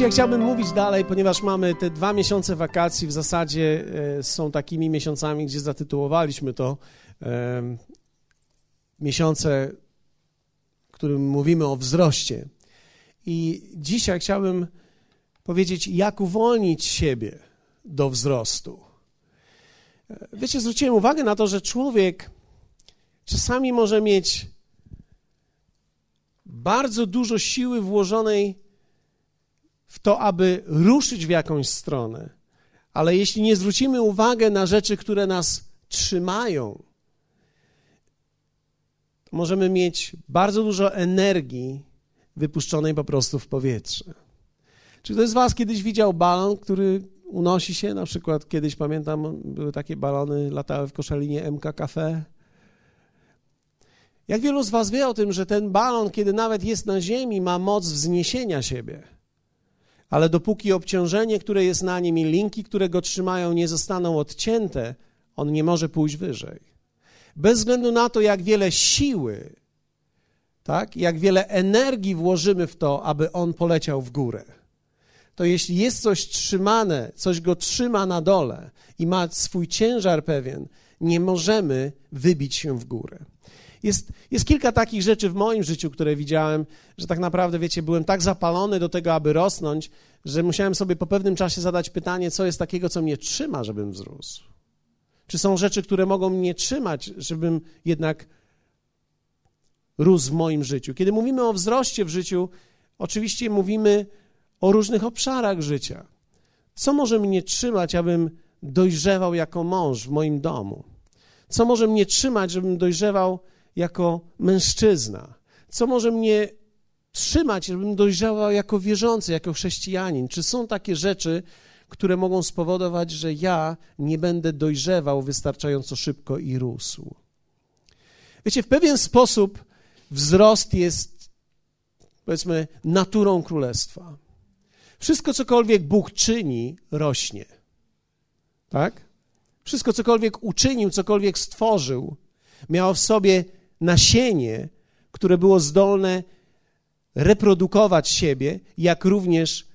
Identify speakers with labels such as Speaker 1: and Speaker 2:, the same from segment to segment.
Speaker 1: Dzisiaj chciałbym mówić dalej, ponieważ mamy te dwa miesiące wakacji, w zasadzie e, są takimi miesiącami, gdzie zatytułowaliśmy to miesiące, w którym mówimy o wzroście. I dzisiaj chciałbym powiedzieć, jak uwolnić siebie do wzrostu. E, wiecie, zwróciłem uwagę na to, że człowiek czasami może mieć bardzo dużo siły włożonej w to, aby ruszyć w jakąś stronę. Ale jeśli nie zwrócimy uwagi na rzeczy, które nas trzymają, możemy mieć bardzo dużo energii wypuszczonej po prostu w powietrze. Czy ktoś z Was kiedyś widział balon, który unosi się? Na przykład kiedyś pamiętam, były takie balony, latały w koszalinie MK Cafe. Jak wielu z Was wie o tym, że ten balon, kiedy nawet jest na ziemi, ma moc wzniesienia siebie? Ale dopóki obciążenie, które jest na nim i linki, które go trzymają, nie zostaną odcięte, on nie może pójść wyżej. Bez względu na to, jak wiele siły, tak, jak wiele energii włożymy w to, aby on poleciał w górę, to jeśli jest coś trzymane, coś go trzyma na dole i ma swój ciężar pewien, nie możemy wybić się w górę. Jest, jest kilka takich rzeczy w moim życiu, które widziałem, że tak naprawdę, wiecie, byłem tak zapalony do tego, aby rosnąć, że musiałem sobie po pewnym czasie zadać pytanie, co jest takiego, co mnie trzyma, żebym wzrósł. Czy są rzeczy, które mogą mnie trzymać, żebym jednak rósł w moim życiu? Kiedy mówimy o wzroście w życiu, oczywiście mówimy o różnych obszarach życia. Co może mnie trzymać, abym dojrzewał jako mąż w moim domu? Co może mnie trzymać, żebym dojrzewał jako mężczyzna? Co może mnie trzymać, żebym dojrzał jako wierzący, jako chrześcijanin? Czy są takie rzeczy, które mogą spowodować, że ja nie będę dojrzewał wystarczająco szybko i rósł? Wiecie, w pewien sposób wzrost jest, powiedzmy, naturą królestwa. Wszystko, cokolwiek Bóg czyni, rośnie. Tak? Wszystko, cokolwiek uczynił, cokolwiek stworzył, miało w sobie nasienie, które było zdolne reprodukować siebie, jak również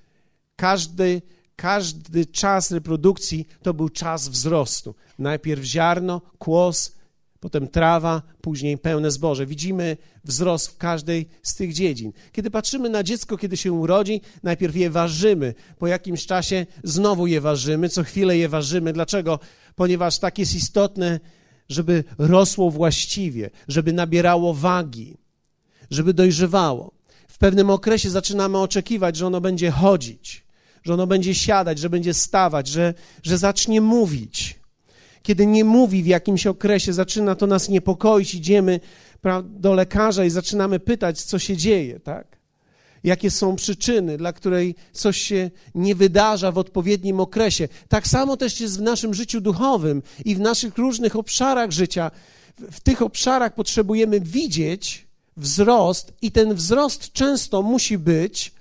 Speaker 1: każdy, każdy czas reprodukcji to był czas wzrostu. Najpierw ziarno, kłos, potem trawa, później pełne zboże. Widzimy wzrost w każdej z tych dziedzin. Kiedy patrzymy na dziecko, kiedy się urodzi, najpierw je ważymy, po jakimś czasie znowu je ważymy, co chwilę je ważymy. Dlaczego? Ponieważ tak jest istotne żeby rosło właściwie, żeby nabierało wagi, żeby dojrzewało. W pewnym okresie zaczynamy oczekiwać, że ono będzie chodzić, że ono będzie siadać, że będzie stawać, że, że zacznie mówić. Kiedy nie mówi w jakimś okresie, zaczyna to nas niepokoić, idziemy do lekarza i zaczynamy pytać, co się dzieje, tak? Jakie są przyczyny, dla której coś się nie wydarza w odpowiednim okresie. Tak samo też jest w naszym życiu duchowym i w naszych różnych obszarach życia. W tych obszarach potrzebujemy widzieć wzrost, i ten wzrost często musi być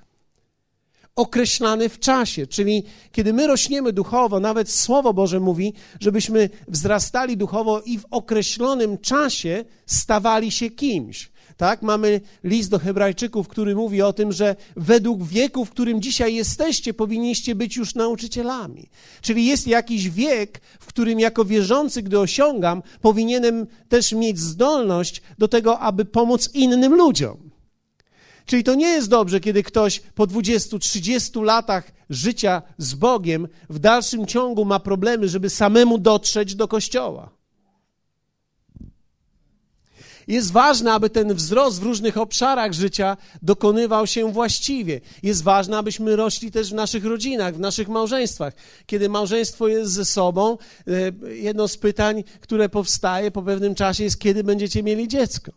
Speaker 1: określany w czasie. Czyli kiedy my rośniemy duchowo, nawet Słowo Boże mówi, żebyśmy wzrastali duchowo i w określonym czasie stawali się kimś. Tak, mamy list do Hebrajczyków, który mówi o tym, że według wieku, w którym dzisiaj jesteście, powinniście być już nauczycielami. Czyli jest jakiś wiek, w którym jako wierzący, gdy osiągam, powinienem też mieć zdolność do tego, aby pomóc innym ludziom. Czyli to nie jest dobrze, kiedy ktoś po 20-30 latach życia z Bogiem w dalszym ciągu ma problemy, żeby samemu dotrzeć do kościoła. Jest ważne, aby ten wzrost w różnych obszarach życia dokonywał się właściwie. Jest ważne, abyśmy rośli też w naszych rodzinach, w naszych małżeństwach. Kiedy małżeństwo jest ze sobą, e, jedno z pytań, które powstaje po pewnym czasie jest, kiedy będziecie mieli dziecko.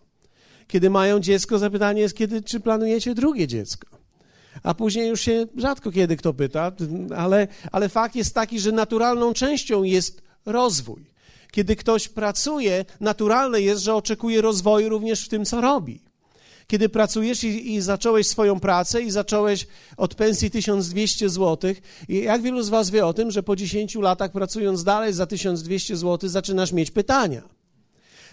Speaker 1: Kiedy mają dziecko, zapytanie jest, kiedy, czy planujecie drugie dziecko. A później już się rzadko kiedy kto pyta, ale, ale fakt jest taki, że naturalną częścią jest rozwój. Kiedy ktoś pracuje, naturalne jest, że oczekuje rozwoju również w tym, co robi. Kiedy pracujesz i, i zacząłeś swoją pracę i zacząłeś od pensji 1200 zł, jak wielu z Was wie o tym, że po 10 latach pracując dalej za 1200 zł zaczynasz mieć pytania?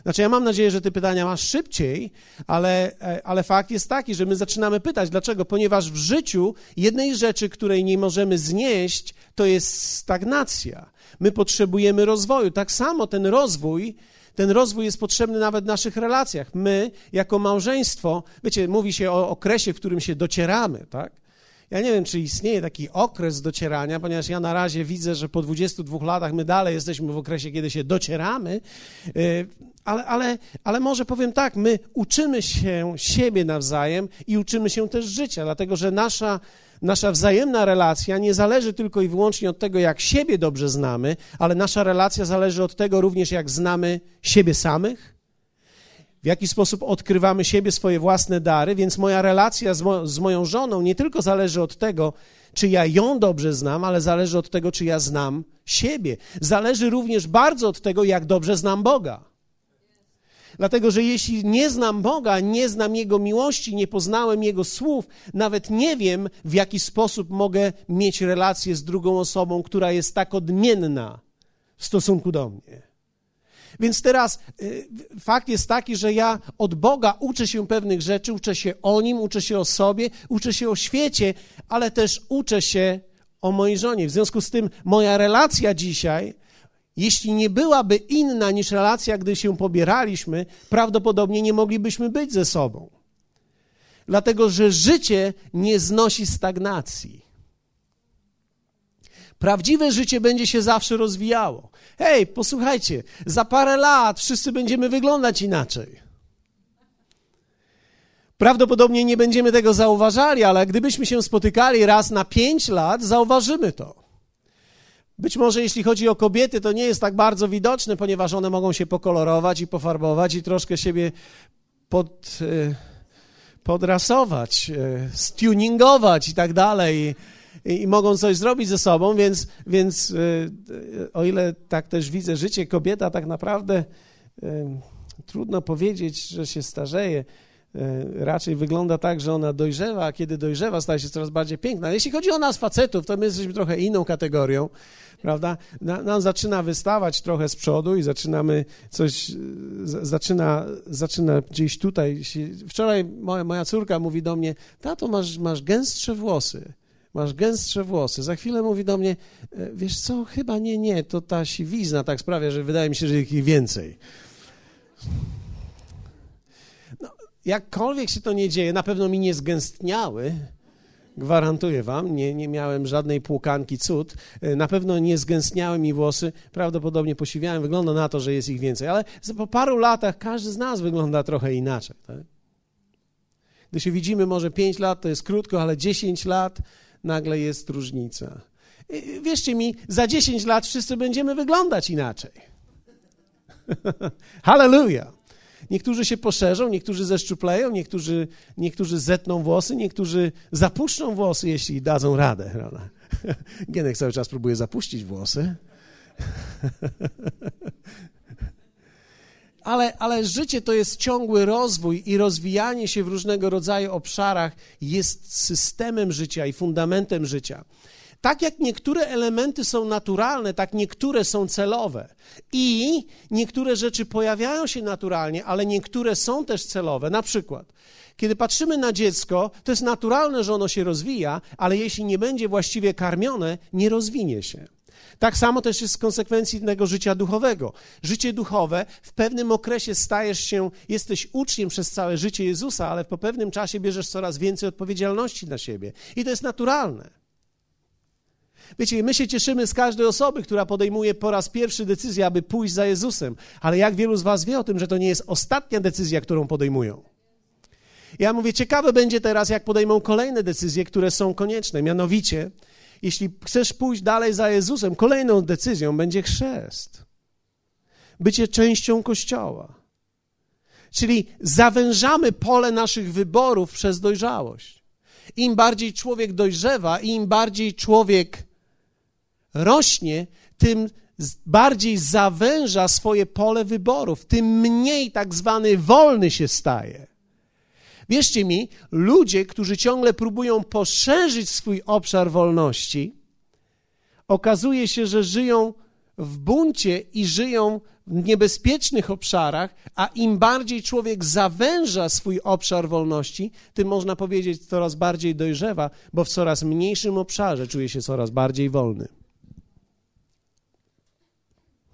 Speaker 1: Znaczy, ja mam nadzieję, że te pytania masz szybciej, ale, e, ale fakt jest taki, że my zaczynamy pytać, dlaczego? Ponieważ w życiu jednej rzeczy, której nie możemy znieść, to jest stagnacja. My potrzebujemy rozwoju. Tak samo ten rozwój ten rozwój jest potrzebny nawet w naszych relacjach. My, jako małżeństwo, wiecie, mówi się o okresie, w którym się docieramy, tak? Ja nie wiem, czy istnieje taki okres docierania, ponieważ ja na razie widzę, że po 22 latach my dalej jesteśmy w okresie, kiedy się docieramy, y, ale, ale, ale może powiem tak, my uczymy się siebie nawzajem i uczymy się też życia, dlatego że nasza nasza wzajemna relacja nie zależy tylko i wyłącznie od tego, jak siebie dobrze znamy, ale nasza relacja zależy od tego również, jak znamy siebie samych, w jaki sposób odkrywamy siebie, swoje własne dary, więc moja relacja z, mo z moją żoną nie tylko zależy od tego, czy ja ją dobrze znam, ale zależy od tego, czy ja znam siebie. Zależy również bardzo od tego, jak dobrze znam Boga. Dlatego, że jeśli nie znam Boga, nie znam Jego miłości, nie poznałem Jego słów, nawet nie wiem, w jaki sposób mogę mieć relację z drugą osobą, która jest tak odmienna w stosunku do mnie. Więc teraz y, fakt jest taki, że ja od Boga uczę się pewnych rzeczy, uczę się o Nim, uczę się o sobie, uczę się o świecie, ale też uczę się o mojej żonie. W związku z tym moja relacja dzisiaj jeśli nie byłaby inna niż relacja, gdy się pobieraliśmy, prawdopodobnie nie moglibyśmy być ze sobą. Dlatego, że życie nie znosi stagnacji. Prawdziwe życie będzie się zawsze rozwijało. Hej, posłuchajcie, za parę lat wszyscy będziemy wyglądać inaczej. Prawdopodobnie nie będziemy tego zauważali, ale gdybyśmy się spotykali raz na pięć lat, zauważymy to. Być może jeśli chodzi o kobiety, to nie jest tak bardzo widoczne, ponieważ one mogą się pokolorować i pofarbować i troszkę siebie pod, e, podrasować, e, stuningować i tak dalej. I, mogą coś zrobić ze sobą, więc, więc e, o ile tak też widzę życie, kobieta tak naprawdę trudno powiedzieć, że się starzeje. Raczej wygląda tak, że ona dojrzewa, a kiedy dojrzewa, staje się coraz bardziej piękna. Jeśli chodzi o nas, facetów, to my jesteśmy trochę inną kategorią prawda? Nam zaczyna wystawać trochę z przodu i zaczynamy coś, zaczyna, zaczyna gdzieś tutaj. Wczoraj moja, moja córka mówi do mnie, tato, masz, masz gęstsze włosy masz gęstsze włosy. Za chwilę mówi do mnie, e, wiesz co, chyba nie, nie, to ta siwizna tak sprawia, że wydaje mi się, że ich więcej. No, jakkolwiek się to nie dzieje, na pewno mi nie zgęstniały, Gwarantuję wam, nie, nie miałem żadnej płukanki cud. E, na pewno nie zgęstniały mi włosy, prawdopodobnie posiwiałem. Wygląda na to, że jest ich więcej, ale po paru latach każdy z nas wygląda trochę inaczej. Tak? Gdy się widzimy, może 5 lat to jest krótko, ale 10 lat nagle jest różnica. Wierzcie mi, za 10 lat wszyscy będziemy wyglądać inaczej. Hallelujah! Niektórzy się poszerzą, niektórzy zeszczupleją, niektórzy, niektórzy zetną włosy, niektórzy zapuszczą włosy, jeśli dadzą radę. Prawda? Gienek cały czas próbuje zapuścić włosy. ale, ale życie to jest ciągły rozwój i rozwijanie się w różnego rodzaju obszarach jest systemem życia i fundamentem życia. Tak jak niektóre elementy są naturalne, tak niektóre są celowe. I niektóre rzeczy pojawiają się naturalnie, ale niektóre są też celowe. Na przykład, kiedy patrzymy na dziecko, to jest naturalne, że ono się rozwija, ale jeśli nie będzie właściwie karmione, nie rozwinie się. Tak samo też jest z konsekwencji tego życia duchowego. Życie duchowe w pewnym okresie stajesz się, jesteś uczniem przez całe życie Jezusa, ale po pewnym czasie bierzesz coraz więcej odpowiedzialności na siebie. I to jest naturalne. Wiecie, my się cieszymy z każdej osoby, która podejmuje po raz pierwszy decyzję, aby pójść za Jezusem, ale jak wielu z Was wie o tym, że to nie jest ostatnia decyzja, którą podejmują? Ja mówię, ciekawe będzie teraz, jak podejmą kolejne decyzje, które są konieczne. Mianowicie, jeśli chcesz pójść dalej za Jezusem, kolejną decyzją będzie chrzest. Bycie częścią Kościoła. Czyli zawężamy pole naszych wyborów przez dojrzałość. Im bardziej człowiek dojrzewa, im bardziej człowiek rośnie, tym bardziej zawęża swoje pole wyborów, tym mniej tak zwany wolny się staje. Wierzcie mi, ludzie, którzy ciągle próbują poszerzyć swój obszar wolności, okazuje się, że żyją w buncie i żyją w niebezpiecznych obszarach, a im bardziej człowiek zawęża swój obszar wolności, tym można powiedzieć coraz bardziej dojrzewa, bo w coraz mniejszym obszarze czuje się coraz bardziej wolny.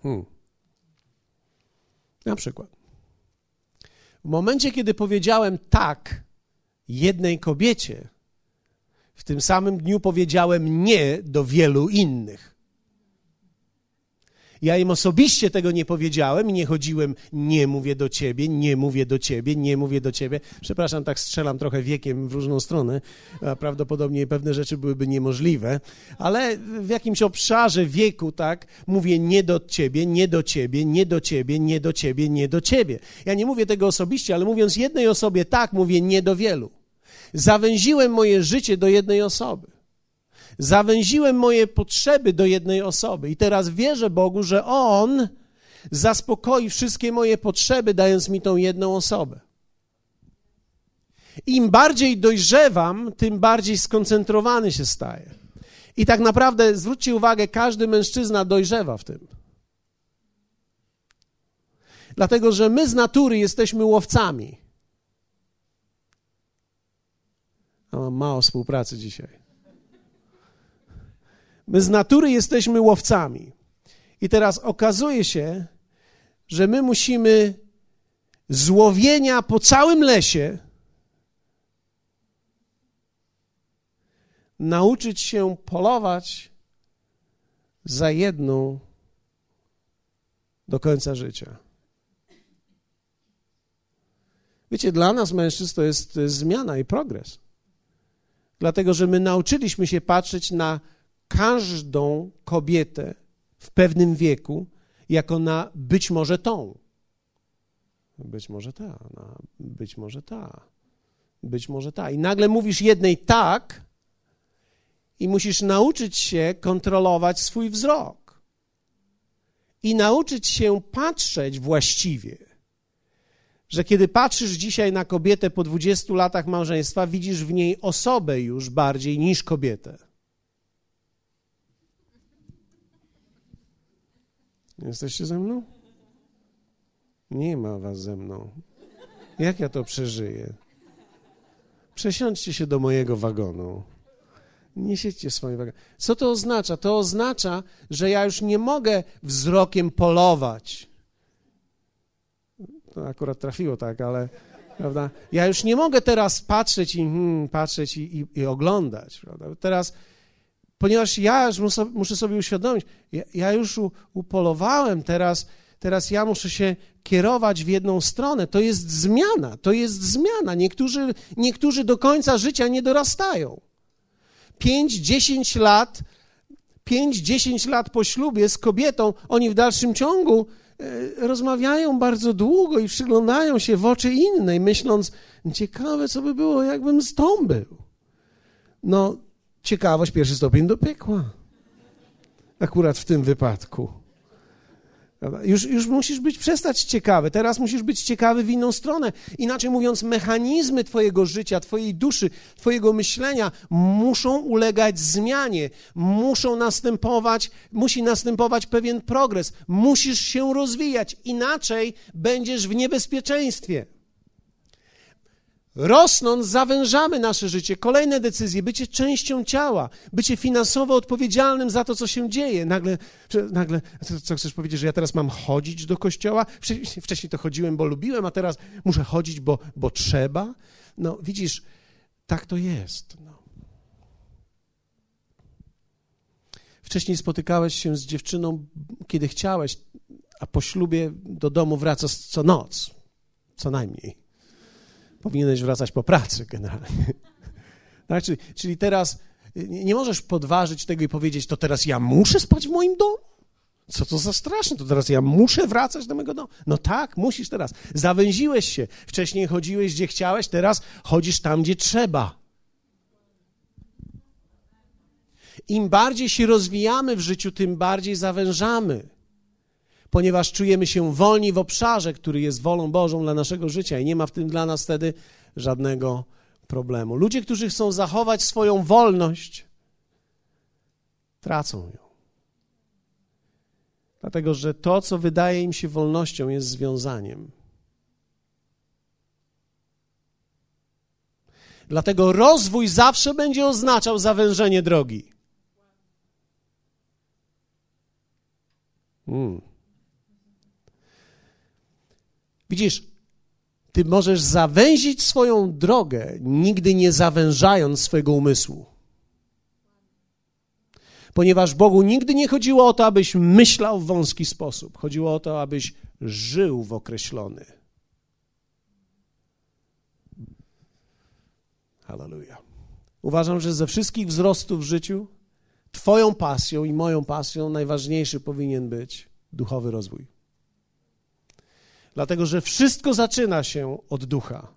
Speaker 1: Hmm. Na przykład. W momencie, kiedy powiedziałem tak jednej kobiecie, w tym samym dniu powiedziałem nie do wielu innych. Ja im osobiście tego nie powiedziałem i nie chodziłem, nie mówię do ciebie, nie mówię do ciebie, nie mówię do ciebie. Przepraszam, tak strzelam trochę wiekiem w różną stronę. Prawdopodobnie pewne rzeczy byłyby niemożliwe, ale w jakimś obszarze wieku, tak, mówię nie do ciebie, nie do ciebie, nie do ciebie, nie do ciebie, nie do ciebie. Ja nie mówię tego osobiście, ale mówiąc jednej osobie tak, mówię nie do wielu. Zawęziłem moje życie do jednej osoby. Zawęziłem moje potrzeby do jednej osoby i teraz wierzę Bogu, że On zaspokoi wszystkie moje potrzeby, dając mi tą jedną osobę. Im bardziej dojrzewam, tym bardziej skoncentrowany się staję. I tak naprawdę zwróćcie uwagę, każdy mężczyzna dojrzewa w tym. Dlatego, że my z natury jesteśmy łowcami. A mam mało współpracy dzisiaj. My z natury jesteśmy łowcami. I teraz okazuje się, że my musimy złowienia po całym lesie nauczyć się polować za jedną do końca życia. Wiecie, dla nas mężczyzn to jest, to jest zmiana i progres. Dlatego, że my nauczyliśmy się patrzeć na każdą kobietę w pewnym wieku jako na być może tą. Być może ta, na być może ta, być może ta. I nagle mówisz jednej tak i musisz nauczyć się kontrolować swój wzrok i nauczyć się patrzeć właściwie. Że kiedy patrzysz dzisiaj na kobietę po 20 latach małżeństwa, widzisz w niej osobę już bardziej niż kobietę. Jesteście ze mną? Nie ma was ze mną. Jak ja to przeżyję? Przesiądźcie się do mojego wagonu. Nie siedźcie swoim wagonie. Co to oznacza? To oznacza, że ja już nie mogę wzrokiem polować. To akurat trafiło tak, ale prawda? Ja już nie mogę teraz patrzeć i hmm, patrzeć i, i, i oglądać. Prawda? Teraz ponieważ ja już muszę sobie uświadomić, ja, ja już upolowałem, teraz, teraz ja muszę się kierować w jedną stronę. To jest zmiana, to jest zmiana. Niektórzy, niektórzy do końca życia nie dorastają. 5-10 lat, 5-10 lat po ślubie z kobietą, oni w dalszym ciągu e, rozmawiają bardzo długo i przyglądają się w oczy innej, myśląc, ciekawe, co by było, jakbym z tą był. No, ciekawość pierwszy stopień do piekła. Akurat w tym wypadku. Już, już musisz być, przestać ciekawy. Teraz musisz być ciekawy w inną stronę. Inaczej mówiąc, mechanizmy Twojego życia, Twojej duszy, Twojego myślenia muszą ulegać zmianie, muszą następować, musi następować pewien progres. Musisz się rozwijać, inaczej będziesz w niebezpieczeństwie. Rosnąc, zawężamy nasze życie. Kolejne decyzje, bycie częścią ciała, bycie finansowo odpowiedzialnym za to, co się dzieje. Nagle, nagle co chcesz powiedzieć, że ja teraz mam chodzić do kościoła? Wcześniej to chodziłem, bo lubiłem, a teraz muszę chodzić, bo, bo trzeba? No, widzisz, tak to jest. No. Wcześniej spotykałeś się z dziewczyną, kiedy chciałeś, a po ślubie do domu wracasz co noc, co najmniej powinieneś wracać po pracy generalnie. Tak? Czyli, czyli teraz nie możesz podważyć tego i powiedzieć, to teraz ja muszę spać w moim domu? Co to za straszne? To teraz ja muszę wracać do mojego domu? No tak, musisz teraz. Zawęziłeś się. Wcześniej chodziłeś gdzie chciałeś, teraz chodzisz tam, gdzie trzeba. Im bardziej się rozwijamy w życiu, tym bardziej zawężamy ponieważ czujemy się wolni w obszarze, który jest wolą Bożą dla naszego życia i nie ma w tym dla nas wtedy żadnego problemu. Ludzie, którzy chcą zachować swoją wolność, tracą ją. Dlatego, że to, co wydaje im się wolnością, jest związaniem. Dlatego rozwój zawsze będzie oznaczał zawężenie drogi. Hmm. Widzisz, ty możesz zawęzić swoją drogę, nigdy nie zawężając swojego umysłu. Ponieważ Bogu nigdy nie chodziło o to, abyś myślał w wąski sposób. Chodziło o to, abyś żył w określony. Hallelujah. Uważam, że ze wszystkich wzrostów w życiu, Twoją pasją i moją pasją najważniejszy powinien być duchowy rozwój. Dlatego, że wszystko zaczyna się od ducha.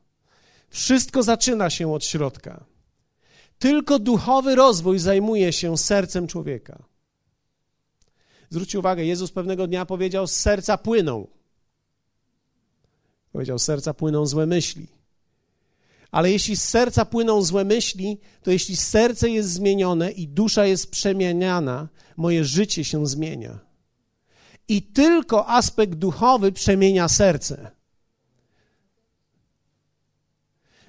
Speaker 1: Wszystko zaczyna się od środka. Tylko duchowy rozwój zajmuje się sercem człowieka. Zwróćcie uwagę, Jezus pewnego dnia powiedział: Z serca płyną. Powiedział: Z serca płyną złe myśli. Ale jeśli z serca płyną złe myśli, to jeśli serce jest zmienione i dusza jest przemieniana, moje życie się zmienia. I tylko aspekt duchowy przemienia serce.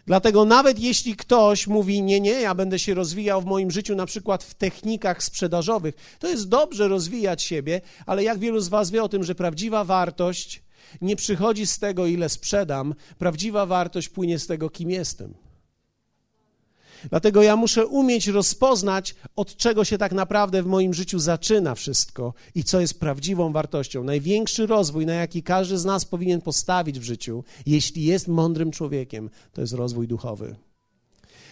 Speaker 1: Dlatego nawet jeśli ktoś mówi, nie, nie, ja będę się rozwijał w moim życiu na przykład w technikach sprzedażowych, to jest dobrze rozwijać siebie, ale jak wielu z Was wie o tym, że prawdziwa wartość nie przychodzi z tego, ile sprzedam, prawdziwa wartość płynie z tego, kim jestem. Dlatego ja muszę umieć rozpoznać, od czego się tak naprawdę w moim życiu zaczyna wszystko i co jest prawdziwą wartością. Największy rozwój, na jaki każdy z nas powinien postawić w życiu, jeśli jest mądrym człowiekiem, to jest rozwój duchowy.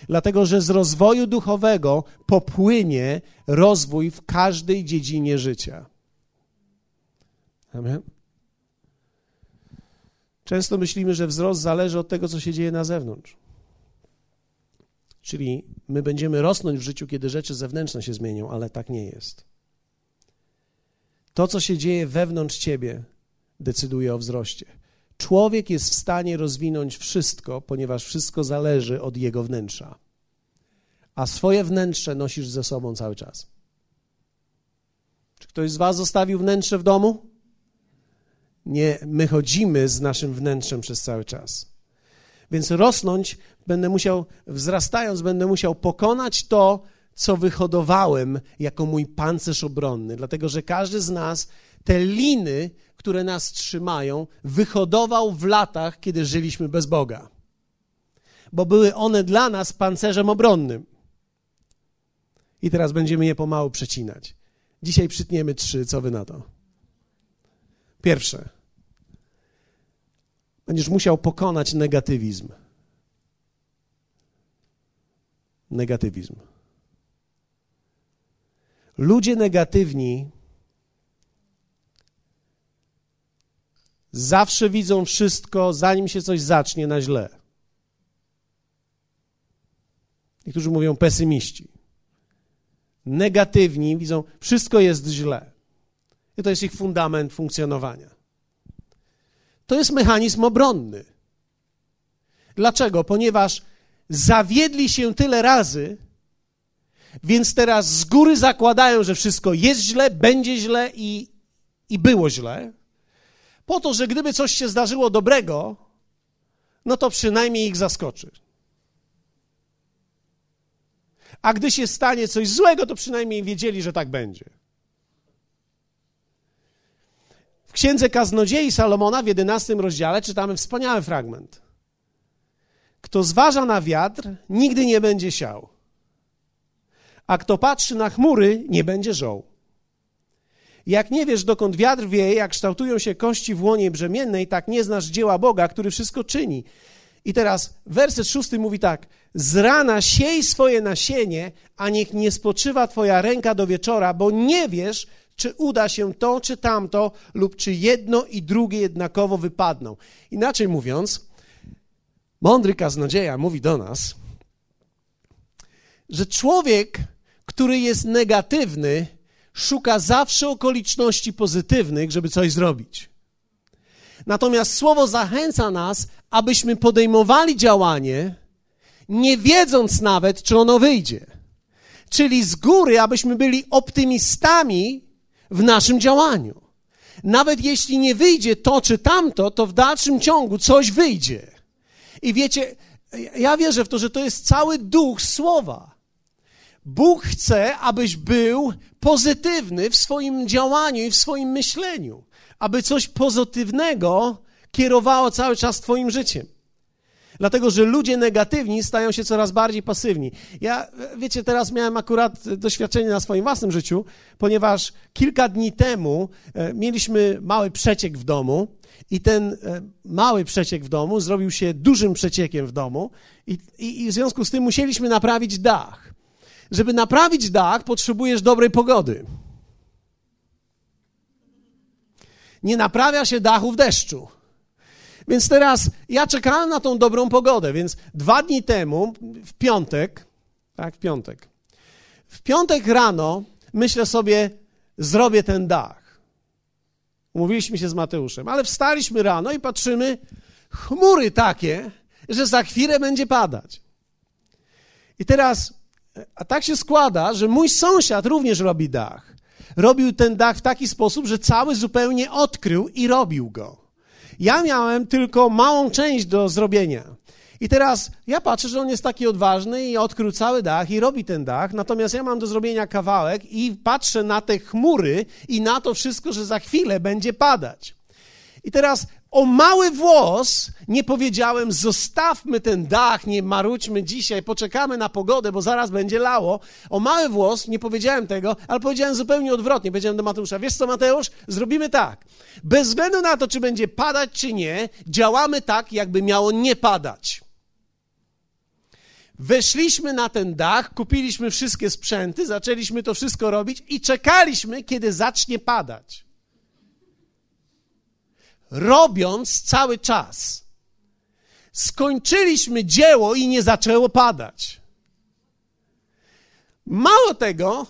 Speaker 1: Dlatego, że z rozwoju duchowego popłynie rozwój w każdej dziedzinie życia. Amen. Często myślimy, że wzrost zależy od tego, co się dzieje na zewnątrz. Czyli my będziemy rosnąć w życiu, kiedy rzeczy zewnętrzne się zmienią, ale tak nie jest. To, co się dzieje wewnątrz ciebie, decyduje o wzroście. Człowiek jest w stanie rozwinąć wszystko, ponieważ wszystko zależy od jego wnętrza. A swoje wnętrze nosisz ze sobą cały czas. Czy ktoś z Was zostawił wnętrze w domu? Nie, my chodzimy z naszym wnętrzem przez cały czas. Więc rosnąć będę musiał, wzrastając, będę musiał pokonać to, co wyhodowałem jako mój pancerz obronny, dlatego że każdy z nas te liny, które nas trzymają, wyhodował w latach, kiedy żyliśmy bez Boga. Bo były one dla nas pancerzem obronnym. I teraz będziemy je pomału przecinać. Dzisiaj przytniemy trzy, co wy na to? Pierwsze. Będziesz musiał pokonać negatywizm. Negatywizm. Ludzie negatywni zawsze widzą wszystko, zanim się coś zacznie, na źle. Niektórzy mówią pesymiści. Negatywni widzą, wszystko jest źle. I to jest ich fundament funkcjonowania. To jest mechanizm obronny. Dlaczego? Ponieważ zawiedli się tyle razy, więc teraz z góry zakładają, że wszystko jest źle, będzie źle i, i było źle, po to, że gdyby coś się zdarzyło dobrego, no to przynajmniej ich zaskoczy. A gdy się stanie coś złego, to przynajmniej wiedzieli, że tak będzie. W księdze Kaznodziei Salomona w 11 rozdziale czytamy wspaniały fragment. Kto zważa na wiatr, nigdy nie będzie siał, a kto patrzy na chmury, nie będzie żoł. Jak nie wiesz, dokąd wiatr wieje, jak kształtują się kości w łonie brzemiennej, tak nie znasz dzieła Boga, który wszystko czyni. I teraz werset szósty mówi tak: Z rana siej swoje nasienie, a niech nie spoczywa twoja ręka do wieczora, bo nie wiesz, czy uda się to, czy tamto, lub czy jedno i drugie jednakowo wypadną. Inaczej mówiąc, mądry kaznodzieja mówi do nas, że człowiek, który jest negatywny, szuka zawsze okoliczności pozytywnych, żeby coś zrobić. Natomiast słowo zachęca nas, abyśmy podejmowali działanie, nie wiedząc nawet, czy ono wyjdzie. Czyli z góry, abyśmy byli optymistami w naszym działaniu. nawet jeśli nie wyjdzie to czy tamto, to w dalszym ciągu coś wyjdzie. I wiecie, ja wierzę w to, że to jest cały duch słowa. Bóg chce, abyś był pozytywny w swoim działaniu i w swoim myśleniu, aby coś pozytywnego kierowało cały czas Twoim życiem. Dlatego, że ludzie negatywni stają się coraz bardziej pasywni. Ja, wiecie, teraz miałem akurat doświadczenie na swoim własnym życiu, ponieważ kilka dni temu e, mieliśmy mały przeciek w domu i ten e, mały przeciek w domu zrobił się dużym przeciekiem w domu i, i, i w związku z tym musieliśmy naprawić dach. Żeby naprawić dach, potrzebujesz dobrej pogody. Nie naprawia się dachu w deszczu. Więc teraz ja czekałem na tą dobrą pogodę, więc dwa dni temu, w piątek, tak, w piątek, w piątek rano myślę sobie, zrobię ten dach. Umówiliśmy się z Mateuszem, ale wstaliśmy rano i patrzymy, chmury takie, że za chwilę będzie padać. I teraz, a tak się składa, że mój sąsiad również robi dach. Robił ten dach w taki sposób, że cały zupełnie odkrył i robił go. Ja miałem tylko małą część do zrobienia. I teraz ja patrzę, że on jest taki odważny i odkrył cały dach i robi ten dach, natomiast ja mam do zrobienia kawałek i patrzę na te chmury i na to wszystko, że za chwilę będzie padać. I teraz o mały włos nie powiedziałem, zostawmy ten dach, nie marudźmy dzisiaj, poczekamy na pogodę, bo zaraz będzie lało. O mały włos nie powiedziałem tego, ale powiedziałem zupełnie odwrotnie. Powiedziałem do Mateusza, wiesz co Mateusz, zrobimy tak. Bez względu na to, czy będzie padać, czy nie, działamy tak, jakby miało nie padać. Weszliśmy na ten dach, kupiliśmy wszystkie sprzęty, zaczęliśmy to wszystko robić i czekaliśmy, kiedy zacznie padać robiąc cały czas. Skończyliśmy dzieło i nie zaczęło padać. Mało tego,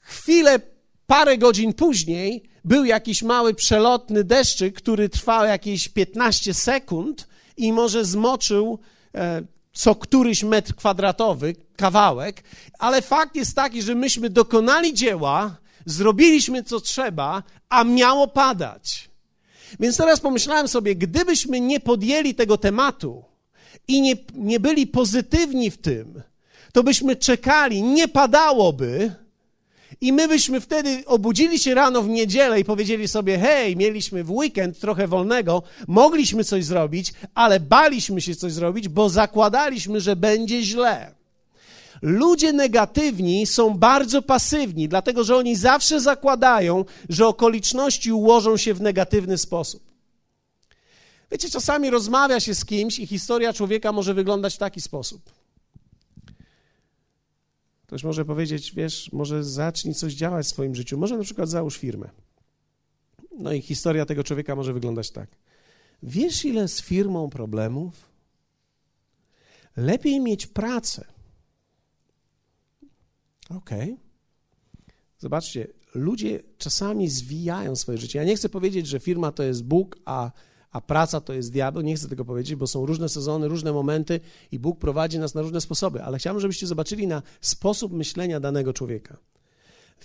Speaker 1: chwilę, parę godzin później był jakiś mały przelotny deszczyk, który trwał jakieś 15 sekund i może zmoczył e, co któryś metr kwadratowy, kawałek, ale fakt jest taki, że myśmy dokonali dzieła, zrobiliśmy co trzeba, a miało padać. Więc teraz pomyślałem sobie, gdybyśmy nie podjęli tego tematu i nie, nie byli pozytywni w tym, to byśmy czekali, nie padałoby, i my byśmy wtedy obudzili się rano w niedzielę i powiedzieli sobie: Hej, mieliśmy w weekend trochę wolnego, mogliśmy coś zrobić, ale baliśmy się coś zrobić, bo zakładaliśmy, że będzie źle. Ludzie negatywni są bardzo pasywni, dlatego że oni zawsze zakładają, że okoliczności ułożą się w negatywny sposób. Wiecie, czasami rozmawia się z kimś i historia człowieka może wyglądać w taki sposób. Ktoś może powiedzieć, wiesz, może zacznij coś działać w swoim życiu, może na przykład załóż firmę. No i historia tego człowieka może wyglądać tak. Wiesz, ile z firmą problemów? Lepiej mieć pracę Okej. Okay. Zobaczcie, ludzie czasami zwijają swoje życie. Ja nie chcę powiedzieć, że firma to jest Bóg, a, a praca to jest diabeł. Nie chcę tego powiedzieć, bo są różne sezony, różne momenty i Bóg prowadzi nas na różne sposoby. Ale chciałbym, żebyście zobaczyli na sposób myślenia danego człowieka.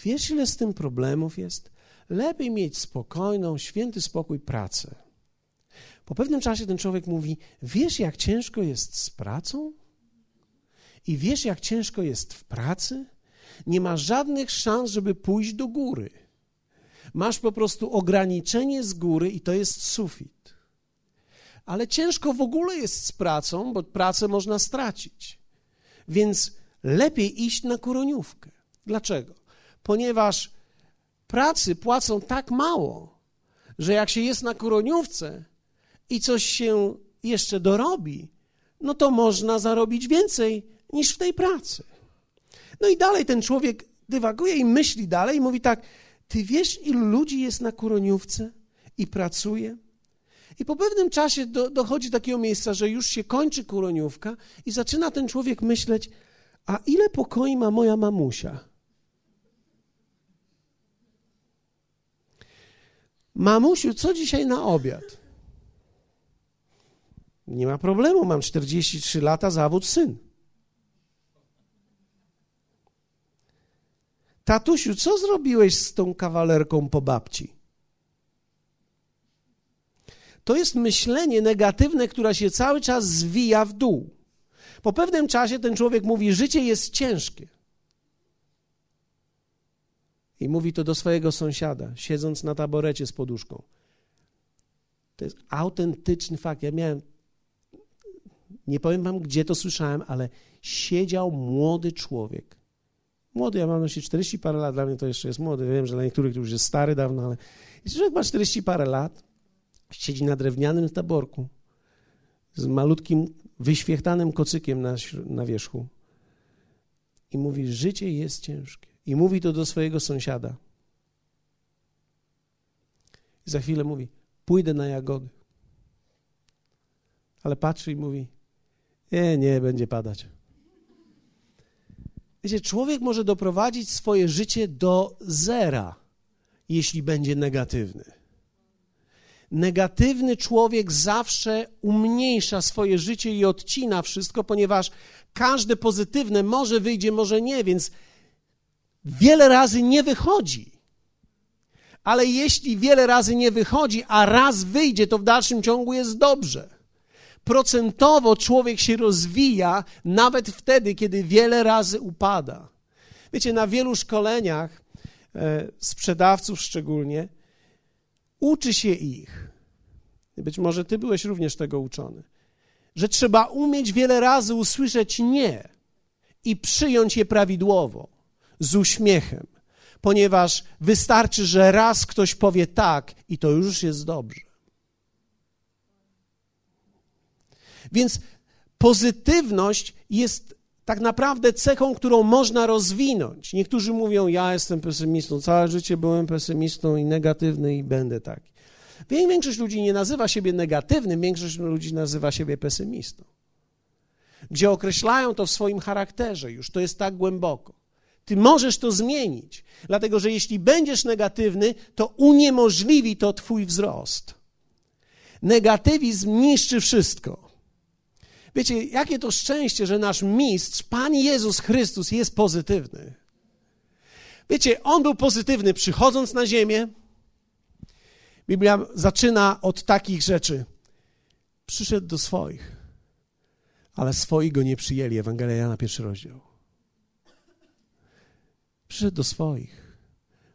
Speaker 1: Wiesz, ile z tym problemów jest? Lepiej mieć spokojną, święty spokój pracę. Po pewnym czasie ten człowiek mówi: Wiesz, jak ciężko jest z pracą? I wiesz, jak ciężko jest w pracy? Nie masz żadnych szans, żeby pójść do góry. Masz po prostu ograniczenie z góry i to jest sufit. Ale ciężko w ogóle jest z pracą, bo pracę można stracić. Więc lepiej iść na kuroniówkę. Dlaczego? Ponieważ pracy płacą tak mało, że jak się jest na kuroniówce i coś się jeszcze dorobi, no to można zarobić więcej niż w tej pracy. No i dalej ten człowiek dywaguje i myśli dalej i mówi tak, ty wiesz, ilu ludzi jest na kuroniówce i pracuje? I po pewnym czasie do, dochodzi do takiego miejsca, że już się kończy kuroniówka i zaczyna ten człowiek myśleć, a ile pokoi ma moja mamusia? Mamusiu, co dzisiaj na obiad? Nie ma problemu, mam 43 lata, zawód syn. Tatusiu, co zrobiłeś z tą kawalerką po babci? to jest myślenie negatywne, które się cały czas zwija w dół. Po pewnym czasie ten człowiek mówi: Życie jest ciężkie. I mówi to do swojego sąsiada, siedząc na taborecie z poduszką. To jest autentyczny fakt. Ja miałem, nie powiem wam, gdzie to słyszałem, ale siedział młody człowiek. Młody, ja mam na 40 parę lat, dla mnie to jeszcze jest młody. Wiem, że dla niektórych to już jest stary dawno, ale jeśli człowiek ma 40 parę lat, siedzi na drewnianym taborku z malutkim, wyświechtanym kocykiem na, na wierzchu i mówi, życie jest ciężkie. I mówi to do swojego sąsiada. I za chwilę mówi: Pójdę na jagody. Ale patrzy i mówi: Nie, nie, będzie padać. Wiecie, człowiek może doprowadzić swoje życie do zera, jeśli będzie negatywny. Negatywny człowiek zawsze umniejsza swoje życie i odcina wszystko, ponieważ każde pozytywne może wyjdzie, może nie, więc wiele razy nie wychodzi. Ale jeśli wiele razy nie wychodzi, a raz wyjdzie, to w dalszym ciągu jest dobrze. Procentowo człowiek się rozwija nawet wtedy, kiedy wiele razy upada. Wiecie, na wielu szkoleniach, e, sprzedawców szczególnie, uczy się ich, być może ty byłeś również tego uczony, że trzeba umieć wiele razy usłyszeć nie i przyjąć je prawidłowo z uśmiechem, ponieważ wystarczy, że raz ktoś powie tak i to już jest dobrze. Więc pozytywność jest tak naprawdę cechą, którą można rozwinąć. Niektórzy mówią, ja jestem pesymistą, całe życie byłem pesymistą i negatywny i będę taki. Większość ludzi nie nazywa siebie negatywnym, większość ludzi nazywa siebie pesymistą. Gdzie określają to w swoim charakterze już, to jest tak głęboko. Ty możesz to zmienić, dlatego że jeśli będziesz negatywny, to uniemożliwi to Twój wzrost. Negatywizm niszczy wszystko. Wiecie, jakie to szczęście, że nasz mistrz, Pan Jezus Chrystus, jest pozytywny. Wiecie, on był pozytywny przychodząc na ziemię. Biblia zaczyna od takich rzeczy. Przyszedł do swoich, ale swoi go nie przyjęli. Ewangelia Jana, pierwszy rozdział. Przyszedł do swoich,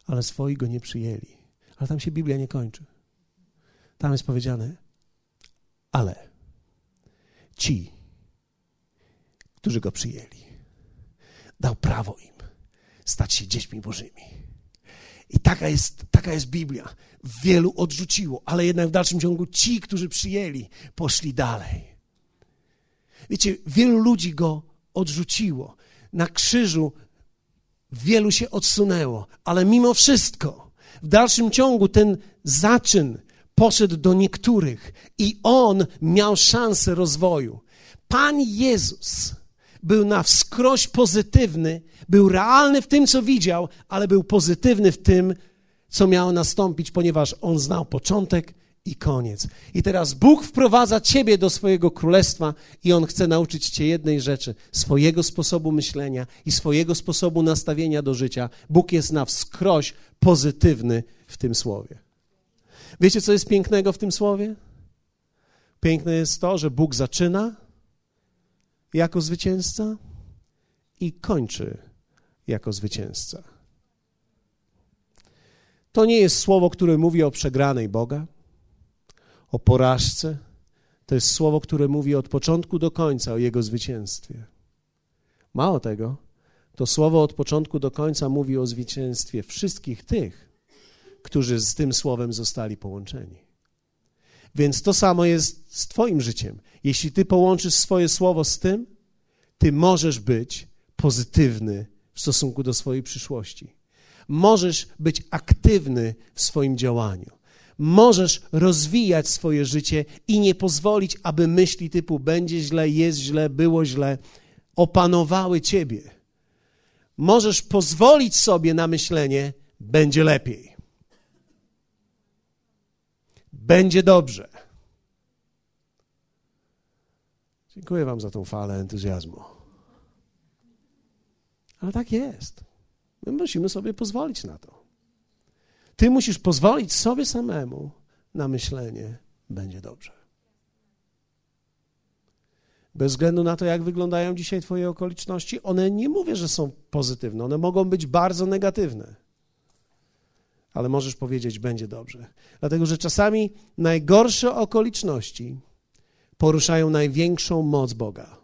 Speaker 1: ale swoi go nie przyjęli. Ale tam się Biblia nie kończy. Tam jest powiedziane, ale ci, którzy go przyjęli, dał prawo im stać się dziećmi Bożymi. I taka jest, taka jest Biblia. Wielu odrzuciło, ale jednak w dalszym ciągu ci, którzy przyjęli, poszli dalej. Wiecie, wielu ludzi go odrzuciło. Na krzyżu wielu się odsunęło, ale mimo wszystko, w dalszym ciągu ten zaczyn poszedł do niektórych i on miał szansę rozwoju. Pan Jezus był na wskroś pozytywny, był realny w tym, co widział, ale był pozytywny w tym, co miało nastąpić, ponieważ on znał początek i koniec. I teraz Bóg wprowadza ciebie do swojego królestwa i on chce nauczyć cię jednej rzeczy: swojego sposobu myślenia i swojego sposobu nastawienia do życia. Bóg jest na wskroś pozytywny w tym słowie. Wiecie, co jest pięknego w tym słowie? Piękne jest to, że Bóg zaczyna jako zwycięzca i kończy jako zwycięzca. To nie jest słowo, które mówi o przegranej Boga o porażce. To jest słowo, które mówi od początku do końca o Jego zwycięstwie. Mało tego, to słowo od początku do końca mówi o zwycięstwie wszystkich tych, którzy z tym słowem zostali połączeni. Więc to samo jest z Twoim życiem. Jeśli Ty połączysz swoje słowo z tym, Ty możesz być pozytywny w stosunku do swojej przyszłości. Możesz być aktywny w swoim działaniu możesz rozwijać swoje życie i nie pozwolić, aby myśli typu będzie źle, jest źle, było źle, opanowały ciebie. Możesz pozwolić sobie na myślenie, będzie lepiej. Będzie dobrze. Dziękuję Wam za tą falę entuzjazmu. Ale tak jest. My musimy sobie pozwolić na to. Ty musisz pozwolić sobie samemu na myślenie, będzie dobrze. Bez względu na to, jak wyglądają dzisiaj Twoje okoliczności, one nie mówię, że są pozytywne, one mogą być bardzo negatywne. Ale możesz powiedzieć, będzie dobrze. Dlatego, że czasami najgorsze okoliczności poruszają największą moc Boga.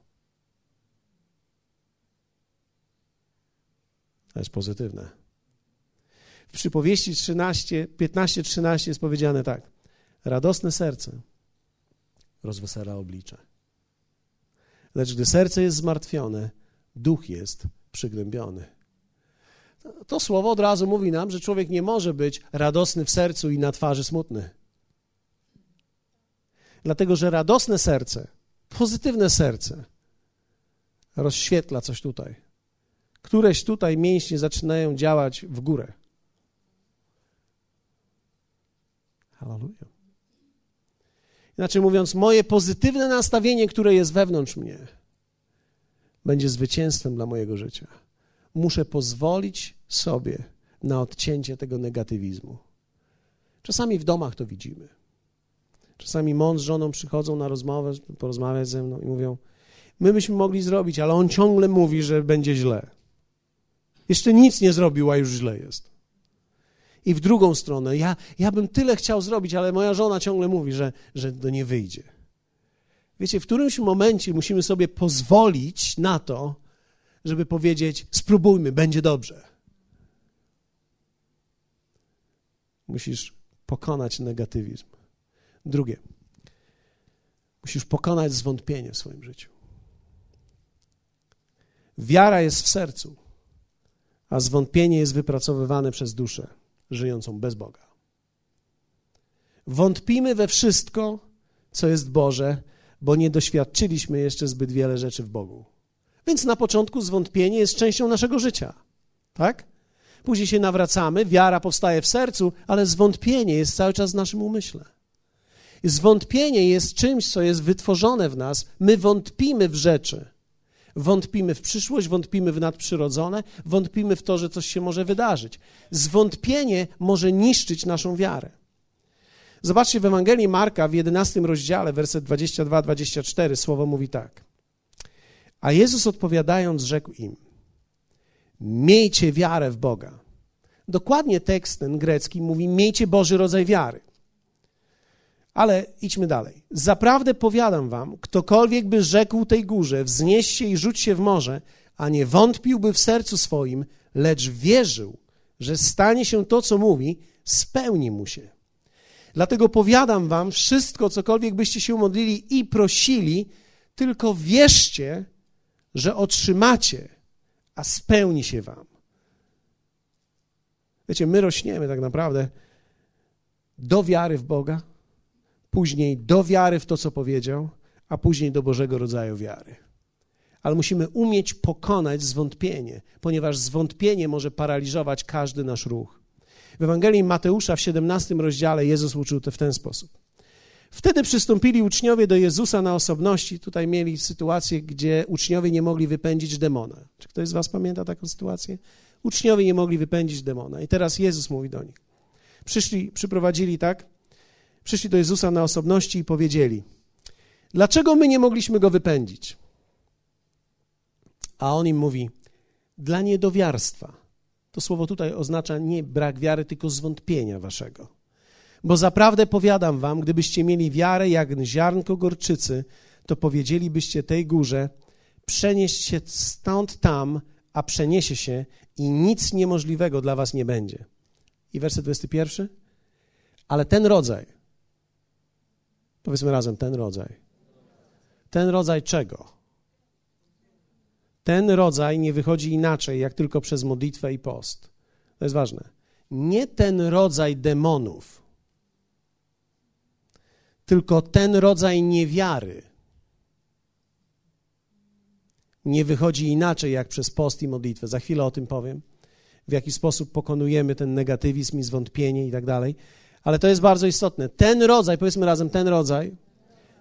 Speaker 1: To jest pozytywne. W przypowieści 13, 15-13 jest powiedziane tak. Radosne serce rozwesela oblicze. Lecz gdy serce jest zmartwione, duch jest przygnębiony. To słowo od razu mówi nam, że człowiek nie może być radosny w sercu i na twarzy smutny. Dlatego, że radosne serce, pozytywne serce rozświetla coś tutaj. Któreś tutaj mięśnie zaczynają działać w górę. Hallelujah. Inaczej mówiąc, moje pozytywne nastawienie, które jest wewnątrz mnie, będzie zwycięstwem dla mojego życia. Muszę pozwolić sobie na odcięcie tego negatywizmu. Czasami w domach to widzimy. Czasami mąż z żoną przychodzą na rozmowę, porozmawiać ze mną i mówią: My byśmy mogli zrobić, ale on ciągle mówi, że będzie źle. Jeszcze nic nie zrobił, a już źle jest. I w drugą stronę, ja, ja bym tyle chciał zrobić, ale moja żona ciągle mówi, że, że to nie wyjdzie. Wiecie, w którymś momencie musimy sobie pozwolić na to, żeby powiedzieć: spróbujmy, będzie dobrze. Musisz pokonać negatywizm. Drugie, musisz pokonać zwątpienie w swoim życiu. Wiara jest w sercu, a zwątpienie jest wypracowywane przez duszę żyjącą bez Boga. Wątpimy we wszystko, co jest Boże, bo nie doświadczyliśmy jeszcze zbyt wiele rzeczy w Bogu. Więc na początku zwątpienie jest częścią naszego życia. Tak? Później się nawracamy, wiara powstaje w sercu, ale zwątpienie jest cały czas w naszym umyśle. Zwątpienie jest czymś, co jest wytworzone w nas. My wątpimy w rzeczy. Wątpimy w przyszłość, wątpimy w nadprzyrodzone, wątpimy w to, że coś się może wydarzyć. Zwątpienie może niszczyć naszą wiarę. Zobaczcie w Ewangelii Marka w 11 rozdziale, werset 22-24, słowo mówi tak. A Jezus odpowiadając, rzekł im: Miejcie wiarę w Boga. Dokładnie tekst ten grecki mówi: Miejcie Boży rodzaj wiary. Ale idźmy dalej. Zaprawdę powiadam wam, ktokolwiek by rzekł tej górze, wznieś się i rzuć się w morze, a nie wątpiłby w sercu swoim, lecz wierzył, że stanie się to, co mówi, spełni mu się. Dlatego powiadam wam, wszystko, cokolwiek byście się modlili i prosili, tylko wierzcie, że otrzymacie, a spełni się wam. Wiecie, my rośniemy tak naprawdę do wiary w Boga, później do wiary w to, co powiedział, a później do Bożego rodzaju wiary. Ale musimy umieć pokonać zwątpienie, ponieważ zwątpienie może paraliżować każdy nasz ruch. W Ewangelii Mateusza w 17 rozdziale Jezus uczył to w ten sposób. Wtedy przystąpili uczniowie do Jezusa na osobności. Tutaj mieli sytuację, gdzie uczniowie nie mogli wypędzić demona. Czy ktoś z Was pamięta taką sytuację? Uczniowie nie mogli wypędzić demona. I teraz Jezus mówi do nich. Przyszli, przyprowadzili tak, przyszli do Jezusa na osobności i powiedzieli: Dlaczego my nie mogliśmy go wypędzić? A on im mówi: Dla niedowiarstwa. To słowo tutaj oznacza nie brak wiary, tylko zwątpienia waszego. Bo zaprawdę powiadam wam, gdybyście mieli wiarę jak ziarnko gorczycy, to powiedzielibyście tej górze: przenieść się stąd tam, a przeniesie się i nic niemożliwego dla was nie będzie. I werset 21. Ale ten rodzaj, Powiedzmy razem, ten rodzaj. Ten rodzaj czego? Ten rodzaj nie wychodzi inaczej, jak tylko przez modlitwę i post. To jest ważne. Nie ten rodzaj demonów, tylko ten rodzaj niewiary nie wychodzi inaczej, jak przez post i modlitwę. Za chwilę o tym powiem, w jaki sposób pokonujemy ten negatywizm i zwątpienie i tak dalej. Ale to jest bardzo istotne. Ten rodzaj, powiedzmy razem, ten rodzaj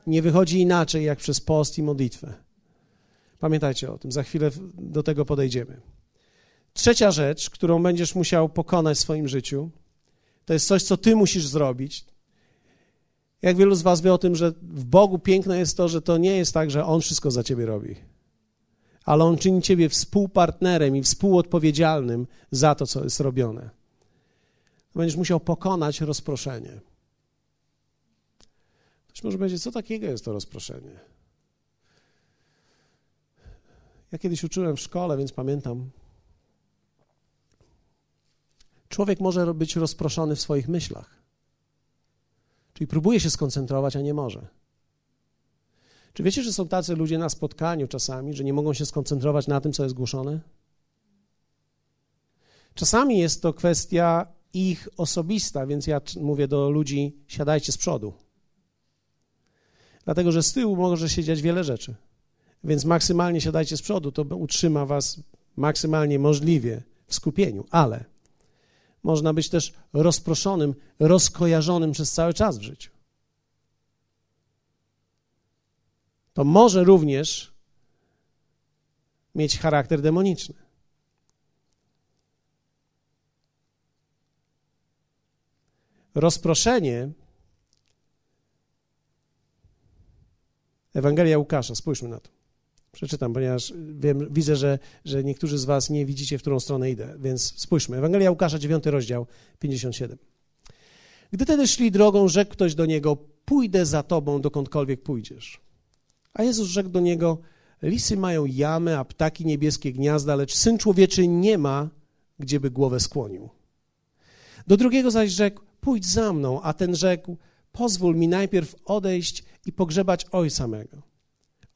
Speaker 1: nie wychodzi inaczej jak przez post i modlitwę. Pamiętajcie o tym, za chwilę do tego podejdziemy. Trzecia rzecz, którą będziesz musiał pokonać w swoim życiu, to jest coś, co ty musisz zrobić. Jak wielu z Was wie o tym, że w Bogu piękne jest to, że to nie jest tak, że On wszystko za Ciebie robi, ale On czyni Ciebie współpartnerem i współodpowiedzialnym za to, co jest robione. Będziesz musiał pokonać rozproszenie. Ktoś może powiedzieć, co takiego jest to rozproszenie? Ja kiedyś uczyłem w szkole, więc pamiętam. Człowiek może być rozproszony w swoich myślach. Czyli próbuje się skoncentrować, a nie może. Czy wiecie, że są tacy ludzie na spotkaniu czasami, że nie mogą się skoncentrować na tym, co jest głoszone? Czasami jest to kwestia ich osobista, więc ja mówię do ludzi: siadajcie z przodu. Dlatego, że z tyłu może się dziać wiele rzeczy. Więc maksymalnie siadajcie z przodu, to utrzyma was maksymalnie możliwie w skupieniu, ale można być też rozproszonym, rozkojarzonym przez cały czas w życiu. To może również mieć charakter demoniczny. Rozproszenie. Ewangelia Łukasza, spójrzmy na to. Przeczytam, ponieważ wiem, widzę, że, że niektórzy z was nie widzicie, w którą stronę idę, więc spójrzmy. Ewangelia Łukasza, 9 rozdział, 57. Gdy tedy szli drogą, rzekł ktoś do niego, pójdę za tobą, dokądkolwiek pójdziesz. A Jezus rzekł do niego, lisy mają jamy, a ptaki niebieskie gniazda, lecz Syn Człowieczy nie ma, gdzieby głowę skłonił. Do drugiego zaś rzekł, pójdź za mną, a ten rzekł, pozwól mi najpierw odejść i pogrzebać ojca mego.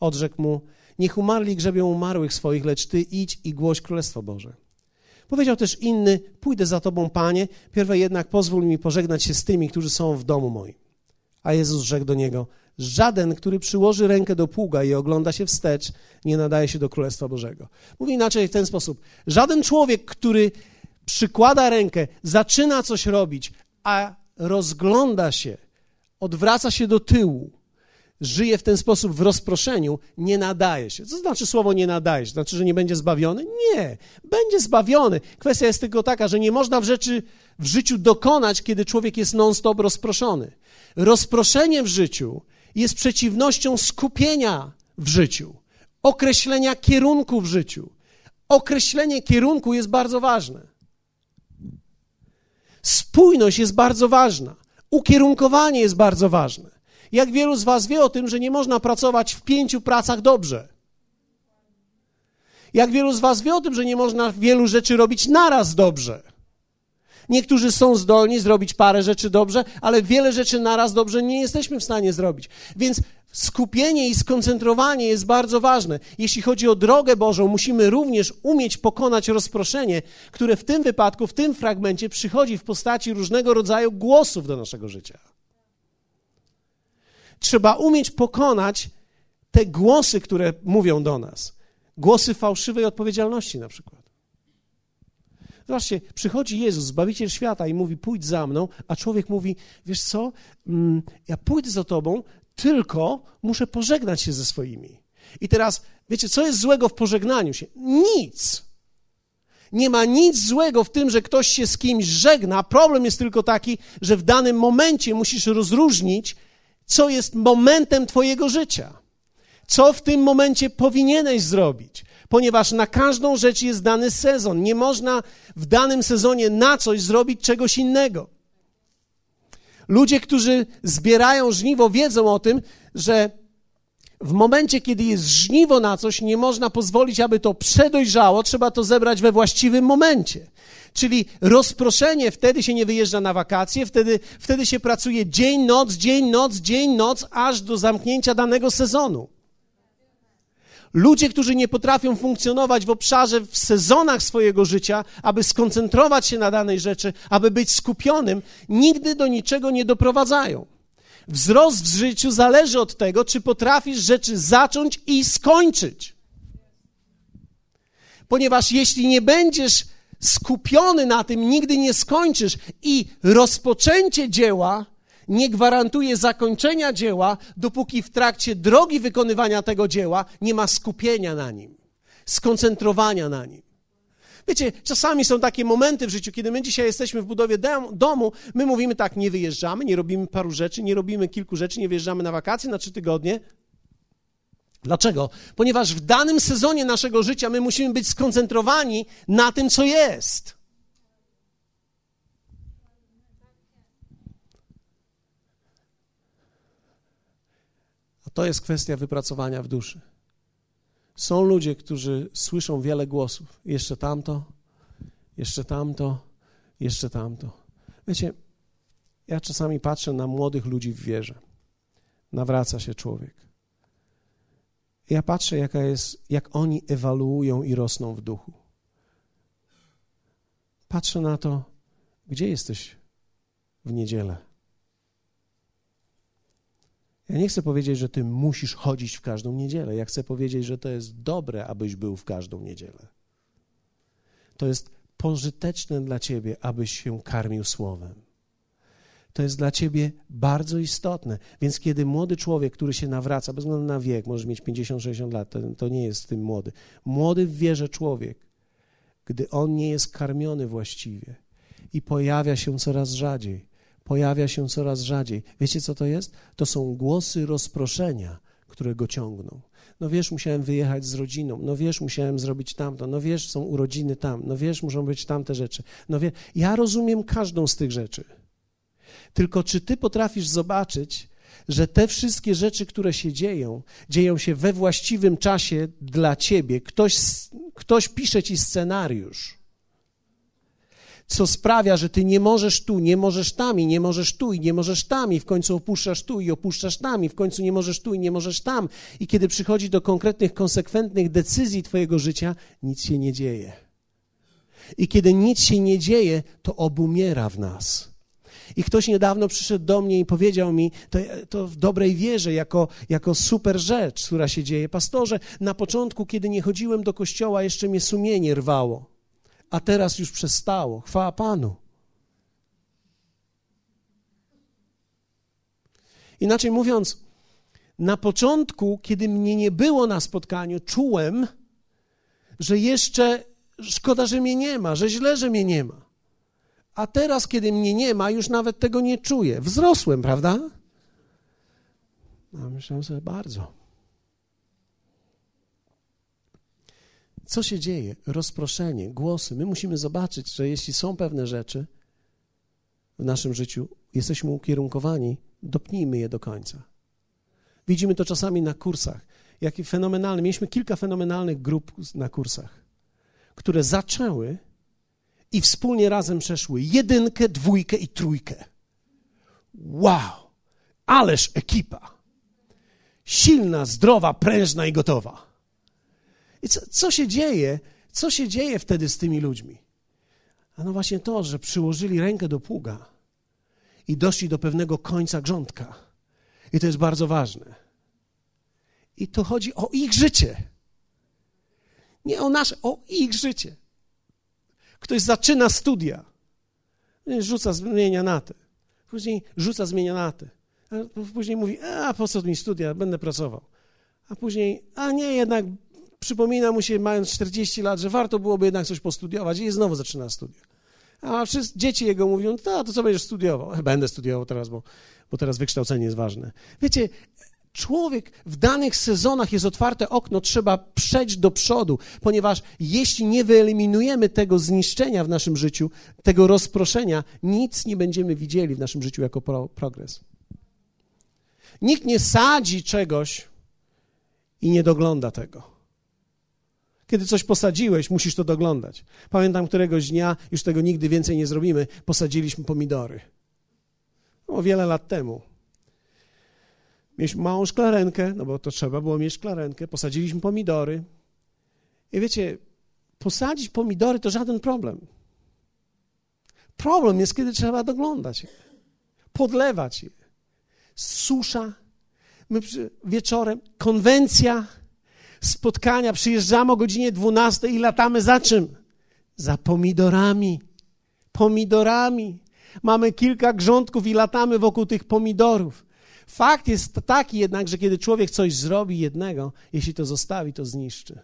Speaker 1: Odrzekł mu, Niech umarli grzebią umarłych swoich, lecz ty idź i głoś Królestwo Boże. Powiedział też inny, pójdę za tobą, Panie, pierwej jednak pozwól mi pożegnać się z tymi, którzy są w domu moim. A Jezus rzekł do niego, żaden, który przyłoży rękę do pługa i ogląda się wstecz, nie nadaje się do Królestwa Bożego. Mówi inaczej w ten sposób, żaden człowiek, który przykłada rękę, zaczyna coś robić, a rozgląda się, odwraca się do tyłu, żyje w ten sposób w rozproszeniu, nie nadaje się. Co znaczy słowo nie nadaje się? Znaczy, że nie będzie zbawiony? Nie, będzie zbawiony. Kwestia jest tylko taka, że nie można w rzeczy w życiu dokonać, kiedy człowiek jest non-stop rozproszony. Rozproszenie w życiu jest przeciwnością skupienia w życiu, określenia kierunku w życiu. Określenie kierunku jest bardzo ważne. Spójność jest bardzo ważna. Ukierunkowanie jest bardzo ważne. Jak wielu z Was wie o tym, że nie można pracować w pięciu pracach dobrze? Jak wielu z Was wie o tym, że nie można wielu rzeczy robić naraz dobrze? Niektórzy są zdolni zrobić parę rzeczy dobrze, ale wiele rzeczy naraz dobrze nie jesteśmy w stanie zrobić. Więc skupienie i skoncentrowanie jest bardzo ważne. Jeśli chodzi o drogę Bożą, musimy również umieć pokonać rozproszenie, które w tym wypadku, w tym fragmencie przychodzi w postaci różnego rodzaju głosów do naszego życia. Trzeba umieć pokonać te głosy, które mówią do nas. Głosy fałszywej odpowiedzialności na przykład. Zobaczcie, przychodzi Jezus, Zbawiciel świata i mówi, pójdź za mną, a człowiek mówi, wiesz co, mm, ja pójdę za tobą, tylko muszę pożegnać się ze swoimi. I teraz, wiecie, co jest złego w pożegnaniu się? Nic. Nie ma nic złego w tym, że ktoś się z kimś żegna. Problem jest tylko taki, że w danym momencie musisz rozróżnić, co jest momentem Twojego życia. Co w tym momencie powinieneś zrobić, ponieważ na każdą rzecz jest dany sezon. Nie można w danym sezonie na coś zrobić czegoś innego. Ludzie, którzy zbierają żniwo, wiedzą o tym, że w momencie, kiedy jest żniwo na coś, nie można pozwolić, aby to przedojrzało, trzeba to zebrać we właściwym momencie. Czyli rozproszenie, wtedy się nie wyjeżdża na wakacje, wtedy, wtedy się pracuje dzień, noc, dzień, noc, dzień, noc, aż do zamknięcia danego sezonu. Ludzie, którzy nie potrafią funkcjonować w obszarze, w sezonach swojego życia, aby skoncentrować się na danej rzeczy, aby być skupionym, nigdy do niczego nie doprowadzają. Wzrost w życiu zależy od tego, czy potrafisz rzeczy zacząć i skończyć. Ponieważ jeśli nie będziesz skupiony na tym, nigdy nie skończysz i rozpoczęcie dzieła nie gwarantuje zakończenia dzieła, dopóki w trakcie drogi wykonywania tego dzieła nie ma skupienia na nim, skoncentrowania na nim. Wiecie, czasami są takie momenty w życiu, kiedy my dzisiaj jesteśmy w budowie domu, my mówimy tak, nie wyjeżdżamy, nie robimy paru rzeczy, nie robimy kilku rzeczy, nie wyjeżdżamy na wakacje na trzy tygodnie. Dlaczego? Ponieważ w danym sezonie naszego życia my musimy być skoncentrowani na tym, co jest. A to jest kwestia wypracowania w duszy. Są ludzie, którzy słyszą wiele głosów. Jeszcze tamto, jeszcze tamto, jeszcze tamto. Wiecie, ja czasami patrzę na młodych ludzi w wierze. Nawraca się człowiek. Ja patrzę, jaka jest, jak oni ewaluują i rosną w duchu. Patrzę na to, gdzie jesteś w niedzielę. Ja nie chcę powiedzieć, że ty musisz chodzić w każdą niedzielę. Ja chcę powiedzieć, że to jest dobre, abyś był w każdą niedzielę. To jest pożyteczne dla ciebie, abyś się karmił słowem. To jest dla ciebie bardzo istotne. Więc kiedy młody człowiek, który się nawraca, bez względu na wiek, może mieć 50-60 lat, to, to nie jest tym młody. Młody w wierze człowiek, gdy on nie jest karmiony właściwie i pojawia się coraz rzadziej, pojawia się coraz rzadziej. Wiecie, co to jest? To są głosy rozproszenia, które go ciągną. No wiesz, musiałem wyjechać z rodziną, no wiesz, musiałem zrobić tamto, no wiesz, są urodziny tam, no wiesz, muszą być tamte rzeczy. No wie, ja rozumiem każdą z tych rzeczy. Tylko czy ty potrafisz zobaczyć, że te wszystkie rzeczy, które się dzieją, dzieją się we właściwym czasie dla ciebie. Ktoś, ktoś pisze ci scenariusz co sprawia, że ty nie możesz tu, nie możesz tam i nie możesz tu i nie możesz tam i w końcu opuszczasz tu i opuszczasz tam i w końcu nie możesz tu i nie możesz tam. I kiedy przychodzi do konkretnych, konsekwentnych decyzji twojego życia, nic się nie dzieje. I kiedy nic się nie dzieje, to obumiera w nas. I ktoś niedawno przyszedł do mnie i powiedział mi, to, to, w dobrej wierze, jako, jako super rzecz, która się dzieje. Pastorze, na początku, kiedy nie chodziłem do kościoła, jeszcze mnie sumienie rwało a teraz już przestało. Chwała Panu. Inaczej mówiąc, na początku, kiedy mnie nie było na spotkaniu, czułem, że jeszcze szkoda, że mnie nie ma, że źle, że mnie nie ma. A teraz, kiedy mnie nie ma, już nawet tego nie czuję. Wzrosłem, prawda? A myślałem sobie bardzo. Co się dzieje? Rozproszenie, głosy. My musimy zobaczyć, że jeśli są pewne rzeczy w naszym życiu, jesteśmy ukierunkowani, dopnijmy je do końca. Widzimy to czasami na kursach. Jaki fenomenalny. Mieliśmy kilka fenomenalnych grup na kursach, które zaczęły i wspólnie razem przeszły jedynkę, dwójkę i trójkę. Wow! Ależ ekipa! Silna, zdrowa, prężna i gotowa. I co, co się dzieje? Co się dzieje wtedy z tymi ludźmi? A no właśnie to, że przyłożyli rękę do pługa i doszli do pewnego końca grządka. I to jest bardzo ważne. I to chodzi o ich życie. Nie o nasze, o ich życie. Ktoś zaczyna studia, rzuca, zmienia na te. Później rzuca, zmienia na te. A później mówi, a po co mi studia, będę pracował. A później, a nie, jednak przypomina mu się, mając 40 lat, że warto byłoby jednak coś postudiować i znowu zaczyna studia. A wszyscy, dzieci jego mówią, to, to co będziesz studiował? Będę studiował teraz, bo, bo teraz wykształcenie jest ważne. Wiecie, człowiek w danych sezonach jest otwarte okno, trzeba przejść do przodu, ponieważ jeśli nie wyeliminujemy tego zniszczenia w naszym życiu, tego rozproszenia, nic nie będziemy widzieli w naszym życiu jako pro, progres. Nikt nie sadzi czegoś i nie dogląda tego. Kiedy coś posadziłeś, musisz to doglądać. Pamiętam któregoś dnia, już tego nigdy więcej nie zrobimy, posadziliśmy pomidory. No, wiele lat temu. Mieliśmy małą szklarenkę, no bo to trzeba było mieć szklarenkę, posadziliśmy pomidory. I wiecie, posadzić pomidory to żaden problem. Problem jest, kiedy trzeba doglądać je, podlewać je. Susza, my wieczorem, konwencja, spotkania, przyjeżdżamy o godzinie 12 i latamy za czym? Za pomidorami. Pomidorami. Mamy kilka grządków i latamy wokół tych pomidorów. Fakt jest taki jednak, że kiedy człowiek coś zrobi jednego, jeśli to zostawi, to zniszczy.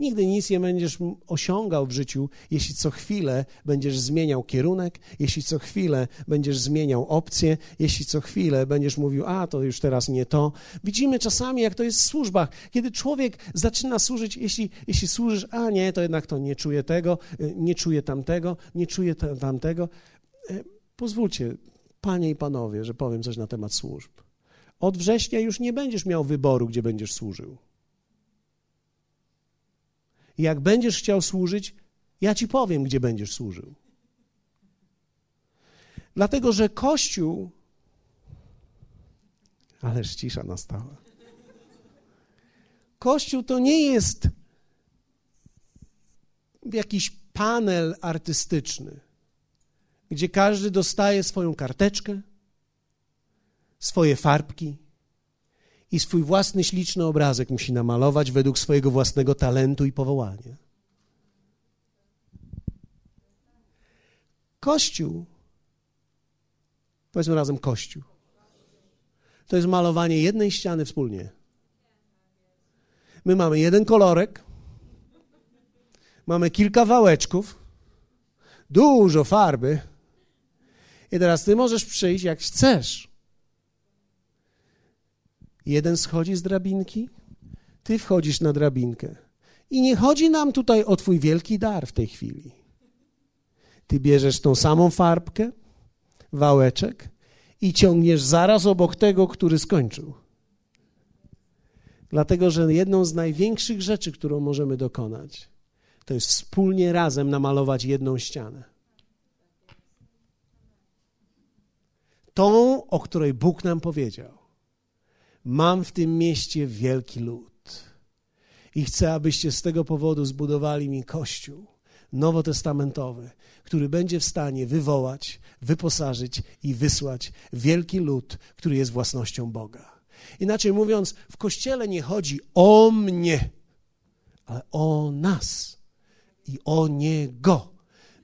Speaker 1: Nigdy nic nie będziesz osiągał w życiu, jeśli co chwilę będziesz zmieniał kierunek, jeśli co chwilę będziesz zmieniał opcję, jeśli co chwilę będziesz mówił, a to już teraz nie to. Widzimy czasami, jak to jest w służbach, kiedy człowiek zaczyna służyć, jeśli, jeśli służysz, a nie, to jednak to nie czuję tego, y, nie czuję tamtego, nie czuję tamtego. Y, pozwólcie, panie i panowie, że powiem coś na temat służb. Od września już nie będziesz miał wyboru, gdzie będziesz służył. Jak będziesz chciał służyć, ja ci powiem, gdzie będziesz służył. Dlatego, że Kościół. Ależ cisza nastała. Kościół to nie jest jakiś panel artystyczny, gdzie każdy dostaje swoją karteczkę, swoje farbki, i swój własny śliczny obrazek musi namalować według swojego własnego talentu i powołania. Kościół, powiedzmy razem Kościół, to jest malowanie jednej ściany wspólnie. My mamy jeden kolorek, mamy kilka wałeczków, dużo farby i teraz ty możesz przyjść jak chcesz Jeden schodzi z drabinki, ty wchodzisz na drabinkę. I nie chodzi nam tutaj o Twój wielki dar w tej chwili. Ty bierzesz tą samą farbkę, wałeczek i ciągniesz zaraz obok tego, który skończył. Dlatego, że jedną z największych rzeczy, którą możemy dokonać, to jest wspólnie razem namalować jedną ścianę. Tą, o której Bóg nam powiedział. Mam w tym mieście wielki lud i chcę, abyście z tego powodu zbudowali mi kościół nowotestamentowy, który będzie w stanie wywołać, wyposażyć i wysłać wielki lud, który jest własnością Boga. Inaczej mówiąc, w kościele nie chodzi o mnie, ale o nas i o Niego.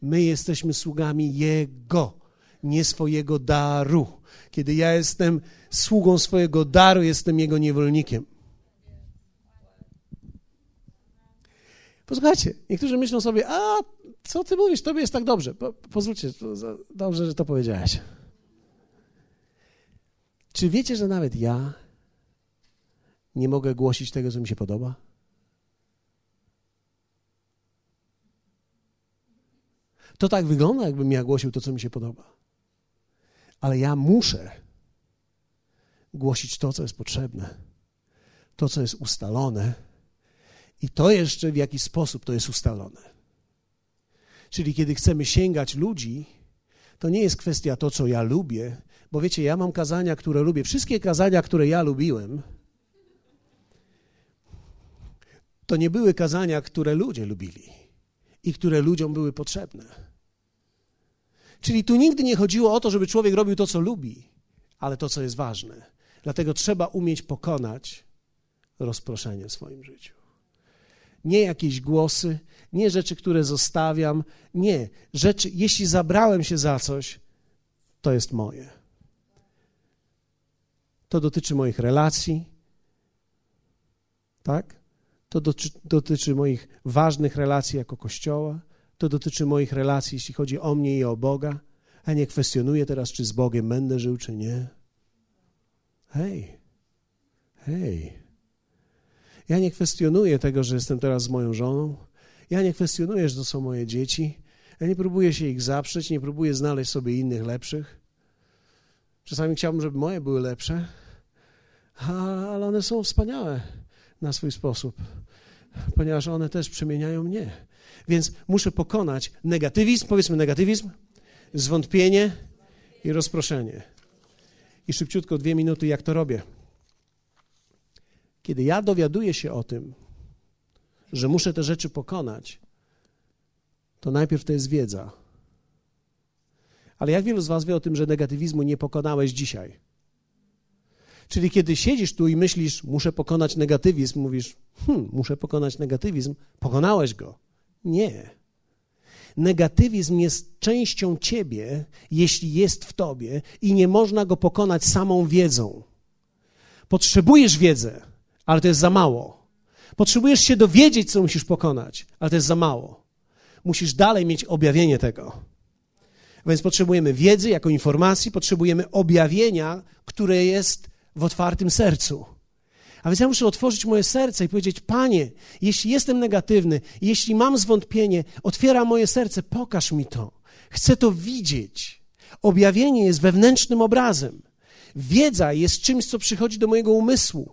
Speaker 1: My jesteśmy sługami Jego, nie swojego daru. Kiedy ja jestem sługą swojego daru, jestem jego niewolnikiem. Posłuchajcie, niektórzy myślą sobie, a co ty mówisz, tobie jest tak dobrze. Po, pozwólcie, dobrze, że to powiedziałeś. Czy wiecie, że nawet ja nie mogę głosić tego, co mi się podoba? To tak wygląda, jakbym ja głosił to, co mi się podoba. Ale ja muszę głosić to, co jest potrzebne, to, co jest ustalone i to jeszcze w jaki sposób to jest ustalone. Czyli kiedy chcemy sięgać ludzi, to nie jest kwestia to, co ja lubię, bo wiecie, ja mam kazania, które lubię. Wszystkie kazania, które ja lubiłem, to nie były kazania, które ludzie lubili i które ludziom były potrzebne. Czyli tu nigdy nie chodziło o to, żeby człowiek robił to, co lubi, ale to, co jest ważne. Dlatego trzeba umieć pokonać rozproszenie w swoim życiu. Nie jakieś głosy, nie rzeczy, które zostawiam, nie. Rzeczy, jeśli zabrałem się za coś, to jest moje. To dotyczy moich relacji, tak? To dotyczy, dotyczy moich ważnych relacji jako Kościoła, to dotyczy moich relacji, jeśli chodzi o mnie i o Boga. A nie kwestionuję teraz, czy z Bogiem będę żył, czy nie. Hej, hej. Ja nie kwestionuję tego, że jestem teraz z moją żoną. Ja nie kwestionuję, że to są moje dzieci. Ja nie próbuję się ich zaprzeć, nie próbuję znaleźć sobie innych lepszych. Czasami chciałbym, żeby moje były lepsze, ale one są wspaniałe na swój sposób, ponieważ one też przemieniają mnie. Więc muszę pokonać negatywizm, powiedzmy negatywizm, zwątpienie i rozproszenie. I szybciutko, dwie minuty, jak to robię. Kiedy ja dowiaduję się o tym, że muszę te rzeczy pokonać, to najpierw to jest wiedza. Ale jak wielu z Was wie o tym, że negatywizmu nie pokonałeś dzisiaj? Czyli kiedy siedzisz tu i myślisz, muszę pokonać negatywizm, mówisz, hmm, muszę pokonać negatywizm, pokonałeś go. Nie. Negatywizm jest częścią ciebie, jeśli jest w tobie, i nie można go pokonać samą wiedzą. Potrzebujesz wiedzę, ale to jest za mało. Potrzebujesz się dowiedzieć, co musisz pokonać, ale to jest za mało. Musisz dalej mieć objawienie tego. Więc potrzebujemy wiedzy jako informacji, potrzebujemy objawienia, które jest w otwartym sercu. A więc ja muszę otworzyć moje serce i powiedzieć: Panie, jeśli jestem negatywny, jeśli mam zwątpienie, otwieram moje serce, pokaż mi to. Chcę to widzieć. Objawienie jest wewnętrznym obrazem. Wiedza jest czymś, co przychodzi do mojego umysłu,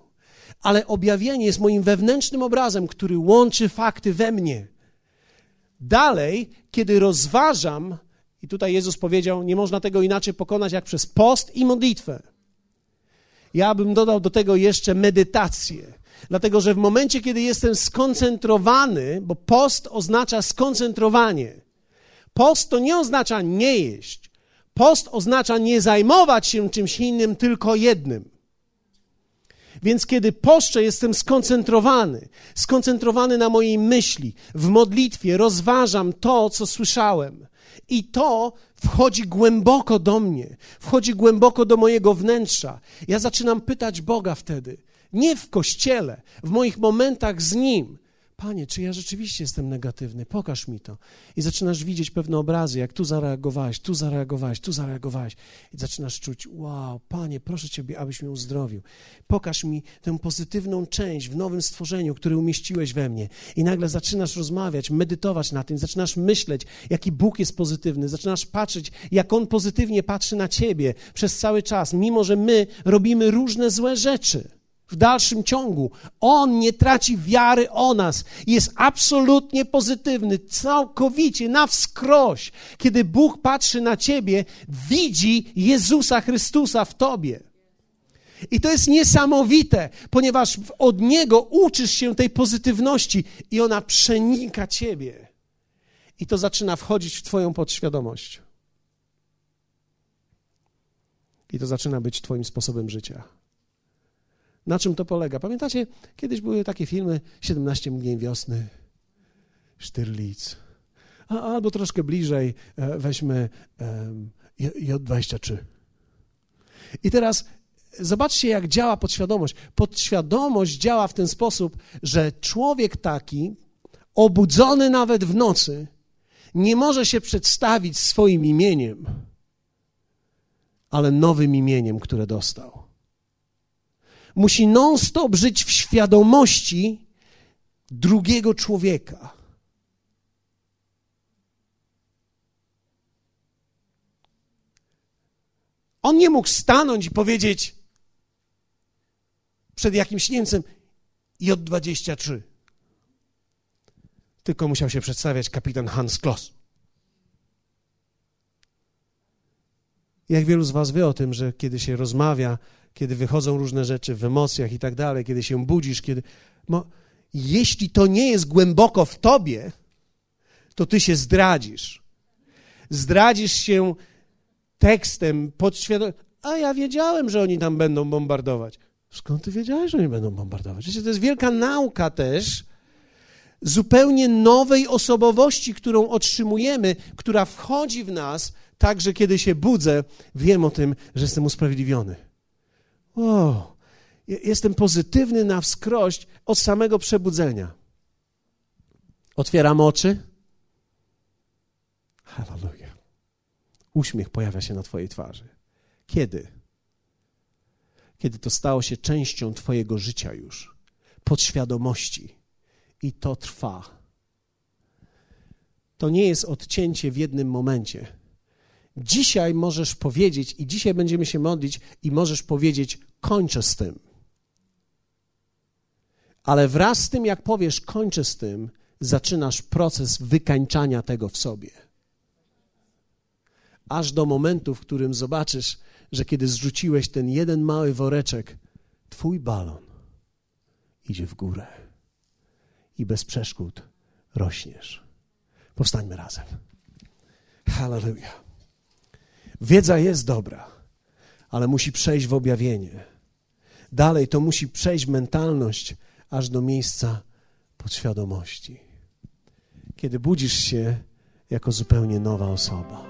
Speaker 1: ale objawienie jest moim wewnętrznym obrazem, który łączy fakty we mnie. Dalej, kiedy rozważam, i tutaj Jezus powiedział, nie można tego inaczej pokonać jak przez post i modlitwę. Ja bym dodał do tego jeszcze medytację. Dlatego, że w momencie, kiedy jestem skoncentrowany, bo post oznacza skoncentrowanie. Post to nie oznacza nie jeść. Post oznacza nie zajmować się czymś innym, tylko jednym. Więc kiedy poszczę, jestem skoncentrowany, skoncentrowany na mojej myśli, w modlitwie rozważam to, co słyszałem. I to wchodzi głęboko do mnie, wchodzi głęboko do mojego wnętrza. Ja zaczynam pytać Boga wtedy, nie w kościele, w moich momentach z Nim, Panie, czy ja rzeczywiście jestem negatywny? Pokaż mi to. I zaczynasz widzieć pewne obrazy, jak tu zareagowałeś, tu zareagowałeś, tu zareagowałeś. I zaczynasz czuć, wow, Panie, proszę Ciebie, abyś mnie uzdrowił. Pokaż mi tę pozytywną część w nowym stworzeniu, które umieściłeś we mnie. I nagle zaczynasz rozmawiać, medytować na tym, zaczynasz myśleć, jaki Bóg jest pozytywny, zaczynasz patrzeć, jak On pozytywnie patrzy na Ciebie przez cały czas, mimo że my robimy różne złe rzeczy w dalszym ciągu. On nie traci wiary o nas. Jest absolutnie pozytywny, całkowicie, na wskroś. Kiedy Bóg patrzy na ciebie, widzi Jezusa Chrystusa w tobie. I to jest niesamowite, ponieważ od Niego uczysz się tej pozytywności i ona przenika ciebie. I to zaczyna wchodzić w Twoją podświadomość. I to zaczyna być Twoim sposobem życia. Na czym to polega? Pamiętacie, kiedyś były takie filmy 17 mgnień wiosny, Sztyrlic. A, albo troszkę bliżej e, weźmy J23. I teraz zobaczcie, jak działa podświadomość. Podświadomość działa w ten sposób, że człowiek taki, obudzony nawet w nocy, nie może się przedstawić swoim imieniem, ale nowym imieniem, które dostał musi non-stop żyć w świadomości drugiego człowieka. On nie mógł stanąć i powiedzieć przed jakimś Niemcem J23. Tylko musiał się przedstawiać kapitan Hans Kloss. Jak wielu z Was wie o tym, że kiedy się rozmawia kiedy wychodzą różne rzeczy w emocjach i tak dalej, kiedy się budzisz, kiedy. Jeśli to nie jest głęboko w tobie, to ty się zdradzisz. Zdradzisz się tekstem podświadomym. A ja wiedziałem, że oni tam będą bombardować. Skąd ty wiedziałeś, że oni będą bombardować? Wiecie, to jest wielka nauka też zupełnie nowej osobowości, którą otrzymujemy, która wchodzi w nas, tak że kiedy się budzę, wiem o tym, że jestem usprawiedliwiony. O, jestem pozytywny na wskrość od samego przebudzenia. Otwieram oczy. Hallelujah. Uśmiech pojawia się na Twojej twarzy. Kiedy? Kiedy to stało się częścią Twojego życia już, podświadomości. I to trwa. To nie jest odcięcie w jednym momencie. Dzisiaj możesz powiedzieć, i dzisiaj będziemy się modlić, i możesz powiedzieć: kończę z tym. Ale wraz z tym, jak powiesz, kończę z tym, zaczynasz proces wykańczania tego w sobie. Aż do momentu, w którym zobaczysz, że kiedy zrzuciłeś ten jeden mały woreczek, twój balon idzie w górę i bez przeszkód rośniesz. Powstańmy razem. Hallelujah. Wiedza jest dobra, ale musi przejść w objawienie. Dalej to musi przejść mentalność aż do miejsca podświadomości. Kiedy budzisz się jako zupełnie nowa osoba.